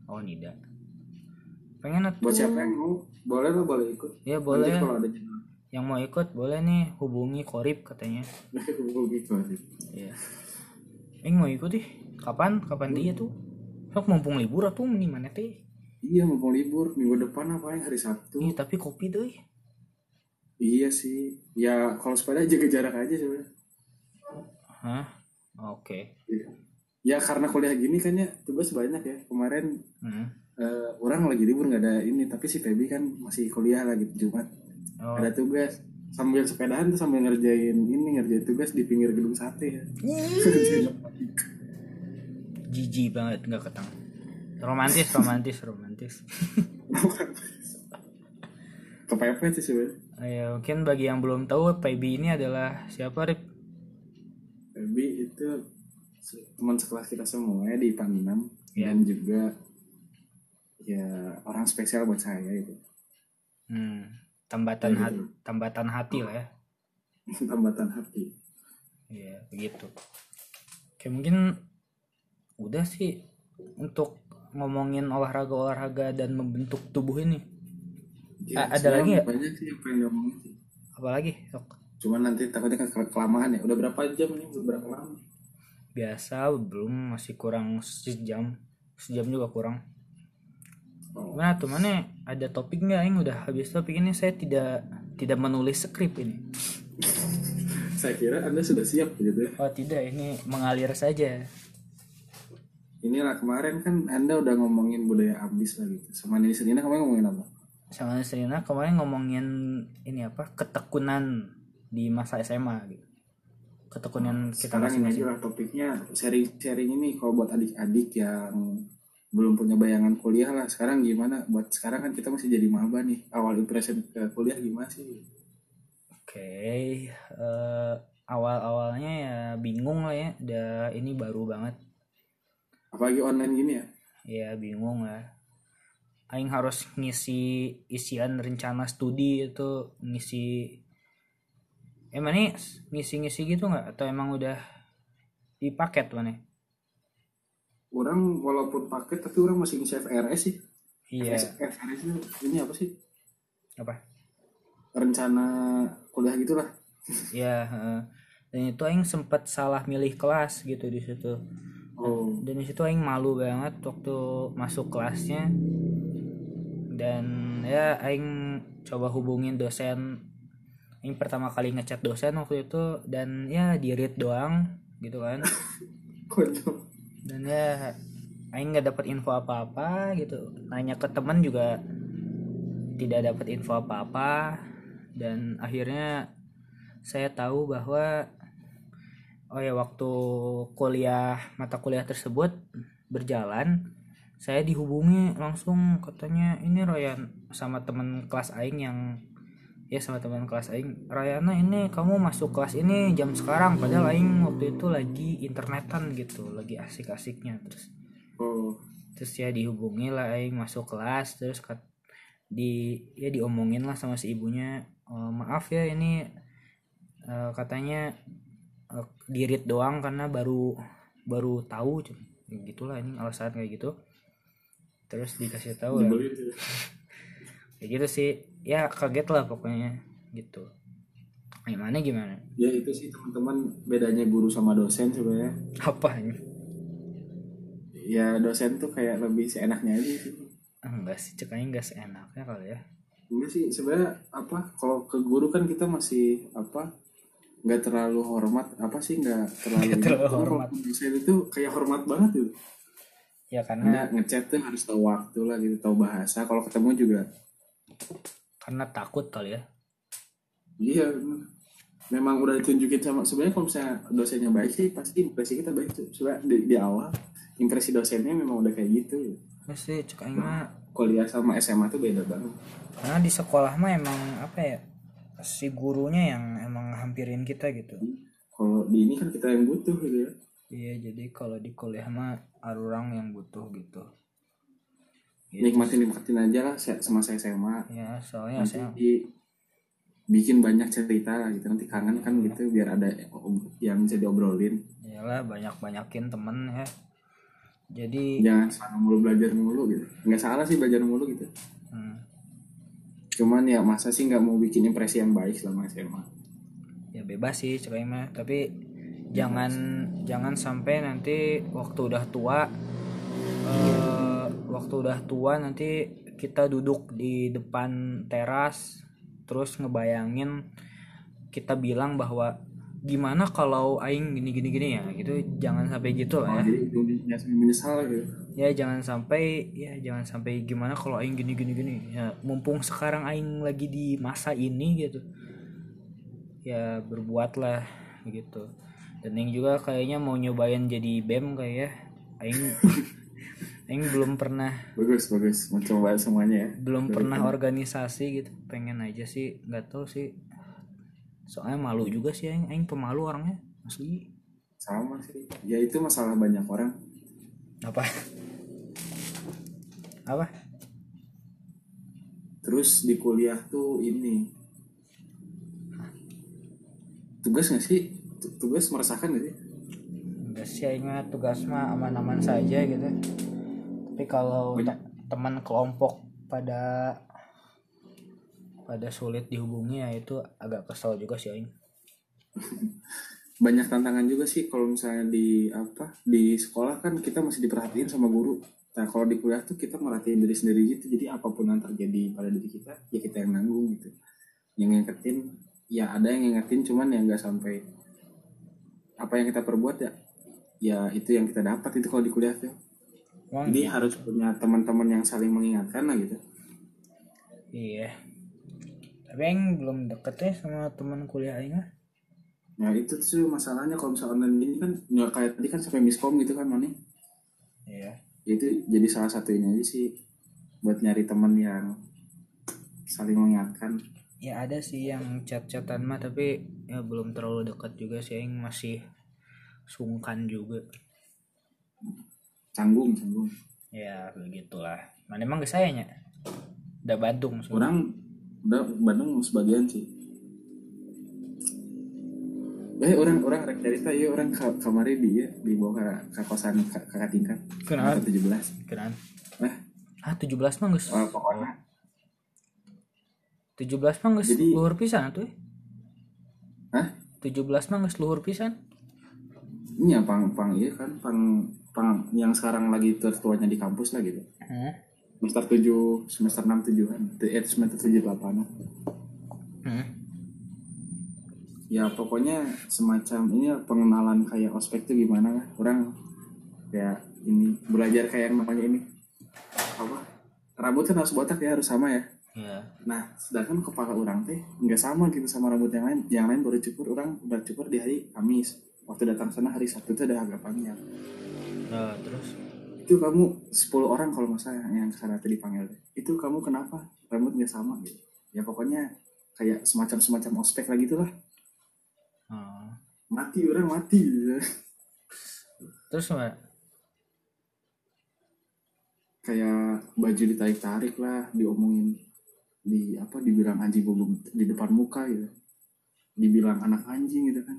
Oh Nida. Pengen atuh. buat siapa yang mau boleh lah boleh ikut Ya Nanti boleh. kalau ada jadwal Yang mau ikut boleh nih hubungi Korip katanya. gitu aja. Iya. Aing mau ikut ih. Kapan? Kapan dia tuh? Sok mumpung libur atuh di mana teh? iya mau libur minggu depan apa ya hari Sabtu Ih tapi kopi deh. Iya sih ya kalau sepeda jaga jarak aja sebenarnya Hah? Oke. Iya. ya karena kuliah gini kan ya tugas banyak ya kemarin Hmm. eh, orang lagi libur nggak ada ini tapi si Feby kan masih kuliah lagi Jumat Oh. ada tugas sambil sepedahan tuh sambil ngerjain ini ngerjain tugas di pinggir gedung sate ya Jijik banget nggak ketang. Romantis, romantis, romantis. kepepet sih sebenarnya Ya, mungkin bagi yang belum tahu, PB ini adalah siapa, Rip? Feby itu teman sekelas kita semua ya di IPA 6 Iya. dan juga ya orang spesial buat saya itu Hmm, tambatan Kayak hati, gitu. tambatan hati lah ya. tambatan hati Iya, begitu. Oke, mungkin udah sih untuk ngomongin olahraga-olahraga dan membentuk tubuh ini. Ya, ada lagi nggak? banyak sih yang pengen ngomongin sih Apalagi, Sok? cuman nanti takutnya kan ke- kelamaan ya udah berapa jam nih udah berapa lama Biasa belum masih kurang sejam. Sejam juga kurang. oh. Gimana tuh mana ada topik nggak yang udah habis topik ini saya tidak tidak menulis skrip ini. saya kira anda sudah siap gitu ya Oh tidak, ini mengalir saja. inilah kemarin kan anda udah ngomongin budaya abis lah gitu sama Nini Selina kemarin ngomongin apa Sama Serina kemarin ngomongin ini apa ketekunan di masa SMA gitu. Ketekunan kita sekarang ini aja lah topiknya. Sharing-sharing ini kalau buat adik-adik yang belum punya bayangan kuliah lah sekarang gimana? Buat sekarang kan kita masih jadi maba nih. Awal impression ke kuliah gimana sih? Oke, eh, awal-awalnya ya bingung lah ya. Udah ini baru banget. Apalagi online gini ya? Ya bingung lah aing harus ngisi isian rencana studi itu ngisi emang nih ngisi-ngisi gitu nggak? Atau emang udah di paket mana orang walaupun paket tapi orang masih ngisi FRS sih. Iya. FRS itu ini apa sih? Apa? Rencana kuliah gitulah. Ya dan itu aing sempet salah milih kelas gitu di situ. Oh. Dan di situ aing malu banget waktu masuk kelasnya dan ya aing coba hubungin dosen. Aing pertama kali ngechat dosen waktu itu dan ya di read doang gitu kan. Dan ya aing nggak dapat info apa-apa gitu. Nanya ke teman juga tidak dapat info apa-apa. Dan akhirnya saya tahu bahwa oh ya waktu kuliah mata kuliah tersebut berjalan saya dihubungi langsung katanya ini Royan sama teman kelas aing yang ya sama teman kelas aing Rayana ini kamu masuk kelas ini jam sekarang padahal aing waktu itu lagi internetan gitu lagi asik-asiknya. Terus oh. terus ya dihubungi lah aing masuk kelas terus kat, di ya diomongin lah sama si ibunya "Eh, maaf ya ini eh, katanya uh, dirit doang karena baru baru tahu gitulah ini alasan kayak gitu terus dikasih tahu ya. Sih. kayak gitu sih. Ya kaget lah pokoknya gitu. Gimana gimana? Ya itu sih teman-teman bedanya guru sama dosen sebenarnya apa ini? Ya dosen tuh kayak lebih seenaknya aja sih Ah, enggak sih. Cekanya enggak seenaknya kali ya. Enggak sih sebenarnya apa kalau ke guru kan kita masih apa nggak terlalu hormat. Apa sih nggak terlalu, Nggak terlalu kalau hormat. dosen itu kayak hormat banget gitu ya karena karena ngechat tuh harus tahu waktu lah gitu tahu bahasa. Kalau ketemu juga. karena takut kali ya. Iya memang. Udah ditunjukin sama sebenarnya kalau misalnya dosennya baik sih pasti impresi kita baik tuh. Sebenarnya di, di awal impresi dosennya memang udah kayak gitu. Ya. Sih cekanya mah kuliah sama SMA tuh beda banget. Karena di sekolah mah emang apa ya si gurunya yang emang hampirin kita gitu. Kalau di ini kan kita yang butuh gitu ya iya jadi kalau di kuliah mah ada orang yang butuh gitu. Gitu. nikmatin nikmatin aja lah se- semasa SMA ya soalnya nanti saya di- bikin banyak cerita lah gitu nanti kangen kan gitu biar ada yang bisa diobrolin. Iyalah banyak banyakin temen ya. Jadi jangan selalu mulu belajar mulu gitu. Nggak salah sih belajar mulu gitu. Hmm, cuman ya masa sih nggak mau bikin impresi yang baik selama SMA ya bebas sih cekanya mah tapi jangan jangan sampai nanti waktu udah tua eh, waktu udah tua nanti kita duduk di depan teras terus ngebayangin kita bilang bahwa gimana kalau aing gini gini gini ya gitu. Jangan sampai gitu oh, lah ya. jadi ya menyesal gitu. Ya jangan sampai ya jangan sampai gimana kalau aing gini gini gini. Ya mumpung sekarang aing lagi di masa ini gitu ya berbuatlah gitu dan aing juga kayaknya mau nyobain jadi bem kayak ya. Aing aing belum pernah bagus bagus. Mau coba semuanya ya? Belum pernah organisasi gitu. Pengen aja sih. Nggak tahu sih. Soalnya malu juga sih aing. Aing pemalu orangnya. Asli. Sama sih. Ya itu masalah banyak orang. Apa? Apa? Terus di kuliah tuh ini. Tugas nggak sih tugas merasakan gak sih? Enggak sih aing mah tugas mah aman-aman saja gitu. Tapi kalau te- teman kelompok pada pada sulit dihubungi ya itu agak kesel juga sih aing. banyak tantangan juga sih kalau misalnya di apa di sekolah kan kita masih diperhatiin sama guru. Nah kalau di kuliah tuh kita merhatiin diri sendiri gitu. Jadi apa pun yang terjadi pada diri kita ya kita yang nanggung gitu. Yang ngingetin ya ada yang ngingetin cuman ya nggak sampai apa yang kita perbuat ya ya itu yang kita dapat itu kalau di kuliah tuh Emang jadi harus punya teman-teman yang saling mengingatkan lah gitu iya. Tapi aing belum deket ya sama teman kuliah mah. nah itu tuh masalahnya kalau misalnya online gini kan nggak kayak tadi kan sampai miskom gitu kan Mani Iya. itu jadi salah satu ini aja sih buat nyari teman yang saling mengingatkan ya ada sih yang chat-chatan mah tapi ya belum terlalu dekat juga sih yang masih sungkan juga. Canggung canggung. Ya begitulah mana emang sayanya? Udah Bandung so. orang udah Bandung sebagian sih. Eh orang orang rek cerita ya orang ka, kamari dia di bawah ke, ke kosan ka- kakak tingkat. Kenapa? tujuh belas. Kenaan. eh ah 17 mah geus oh, pokoknya 17 mah geus Jadi- luhur pisan tuh Hah? 17 mah geus luhur pisan. Ini ya pang pang iya kan pang pang yang sekarang lagi tertuanya di kampus lah gitu. Hmm. semester tujuh semester enam tujuan eh semester tujuh delapan Hmm. ya pokoknya semacam ini lah, pengenalan kayak ospek tuh gimana lah. Orang kayak ini belajar kayak yang namanya ini. Apa? Rambut kan harus botak ya harus sama ya ya nah sedangkan kepala orang teh nggak sama gitu sama rambut yang lain. Yang lain baru cukur orang udah cukur di hari Kamis. Waktu datang sana hari Sabtu itu udah agak panjang. Nah, terus? Itu kamu 10 orang kalau nggak salah yang ke sana tadi dipanggil. Itu kamu kenapa? Rambut nggak sama gitu. Ya pokoknya kayak semacam semacam ospek lah gitulah. Oh. mati orang mati. Gitu. terus mah kayak baju ditarik tarik lah diomongin di apa dibilang anjing bobo di depan muka gitu. Dibilang anak anjing gitu kan.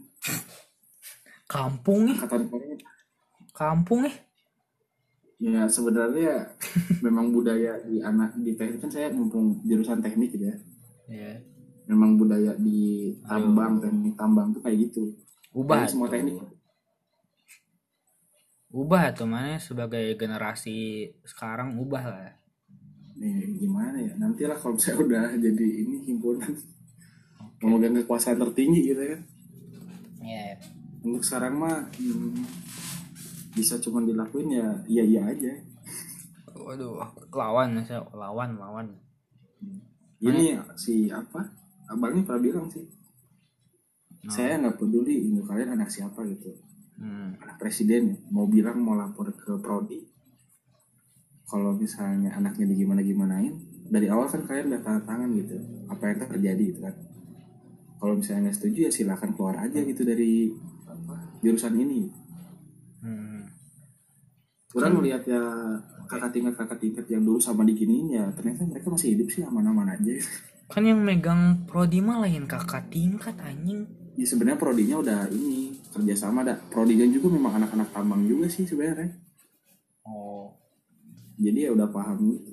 Kampung nih. Kata orang kampung nih. Ya sebenarnya memang budaya di anak di teknik kan saya mumpung jurusan teknik gitu ya. Ya memang budaya di tambang teknik tambang tuh kayak gitu. Ubah Kayak semua tuh. teknik. Ubah tuh mana sebagai generasi sekarang ubah lah nih gimana ya? Nantilah kalau saya udah jadi ini himpunan. Memegang kekuasaan tertinggi gitu kan? Ya untuk sekarang mah hmm, bisa cuma dilakuin ya iya iya aja. Waduh lawan saya lawan lawan. Ini si apa? Abangnya pernah bilang sih. Saya nggak peduli ini kalian anak siapa gitu. Hmm. anak presiden ya, mau bilang mau lapor ke prodi kalau misalnya anaknya di gimana gimanain dari awal kan kalian udah tanda tangan gitu apa yang terjadi gitu kan kalau misalnya nggak setuju ya silakan keluar aja gitu dari apa, jurusan ini Hmm. Orang melihat ya kakak tingkat kakak tingkat yang dulu sama diginiin ya ternyata mereka masih hidup sih aman-aman aja. kan yang megang prodi mah lain kakak tingkat anjing Ya sebenarnya prodinya udah ini kerjasama dah. Prodinya juga memang anak-anak tambang juga sih sebenarnya. Jadi ya udah paham gitu.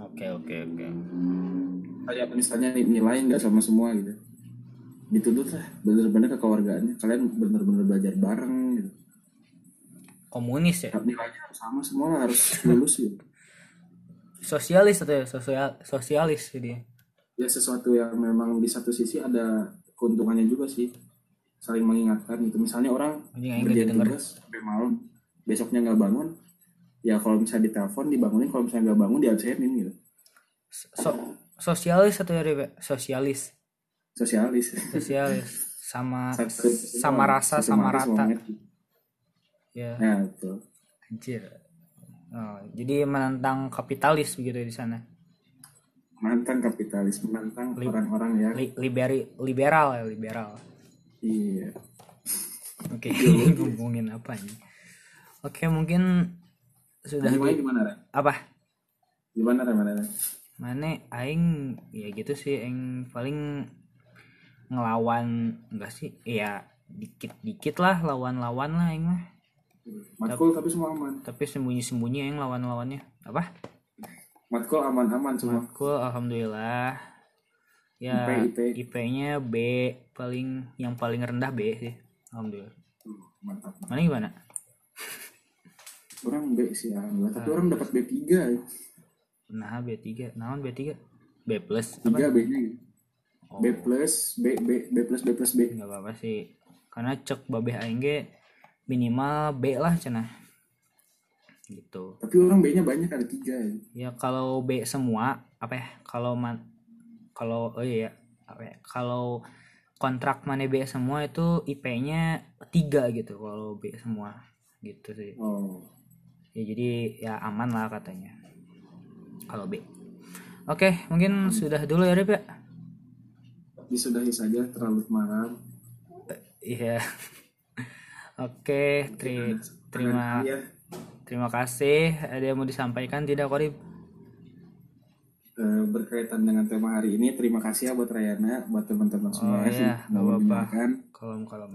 oke oke oke Kayak misalnya nilai nggak sama semua gitu. Dituntut lah bener-bener kekeluargaannya. Kalian bener-bener belajar bareng gitu. komunis ya Nilainya sama semua lah, harus lulus gitu. sosialis atau ya sosial sosialis jadi ya sesuatu yang memang di satu sisi ada keuntungannya juga sih saling mengingatkan gitu misalnya orang Anjing, kerja tugas sampai malam besoknya nggak bangun ya kalau misalnya ditelepon dibangunin kalau misalnya nggak bangun diabsenin gitu. So sosialis atau ya sosialis. Sosialis. Sosialis. Sama Satu- sama rasa sama rata. ya. Nah betul. Anjir. Oh, jadi menentang kapitalis begitu di sana? Menantang kapitalis menantang Lip. orang-orang yang Li- liberi liberal ya liberal. Iya. Oke ngomongin apa ini? Oke mungkin sudah gimana gimana Ren? apa gimana Ren? Ren? mana aing ya gitu sih aing paling ngelawan enggak sih ya dikit dikit lah lawan-lawan lah aing mah matkul tapi semua aman tapi sembunyi-sembunyi aing lawan-lawannya apa matkul aman-aman semua Cool, alhamdulillah. Ya, IP, IP. IP-nya B paling yang paling rendah B sih. Alhamdulillah. Mantap Mana gimana? orang B sih Ah. tapi orang dapat B3 ya. Nah, B3. Naon B3? B plus. tiga B nya gitu. Oh, B plus B B B plus B plus B enggak apa-apa sih. Karena cek babeh aing ge minimal B lah cenah. Gitu. tapi orang B nya banyak ada tiga ya. Ya kalau B semua apa ya? Kalau man kalau oh iya apa ya? Kalau kontrak mana B semua itu IP-nya 3 gitu kalau B semua gitu sih. oh Ya jadi ya aman lah katanya. Kalau B. Oke, mungkin sudah dulu ya Rip ya. disudahi saja terlalu malam Iya. Oke, tri- terima ya terima kasih. Ada yang mau disampaikan tidak, Korib? Eh, berkaitan dengan tema hari ini terima kasih ya buat Rayana buat teman-teman semua Oh, iya, yang mau nggak apa-apa. Kolom-kolom.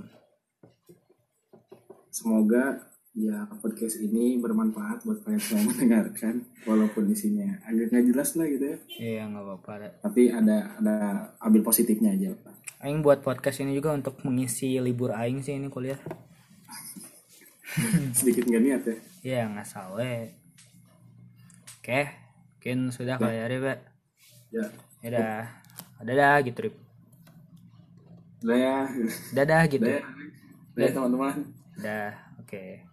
semoga ya podcast ini bermanfaat buat kalian semua mendengarkan walaupun isinya agak nggak jelas lah gitu ya Iya, nggak apa-apa. tapi ada ada ambil positifnya aja Pak. Aing buat podcast ini juga untuk mengisi libur Aing sih ini kuliah. sedikit nggak niat ya Iya, nggak salah. Oke, mungkin sudah kali ya, Rip. ya. ya Ya udah. Dadah gitu, Rip. udah ya Dadah gitu. udah ya Udah ya, teman-teman Dah, oke.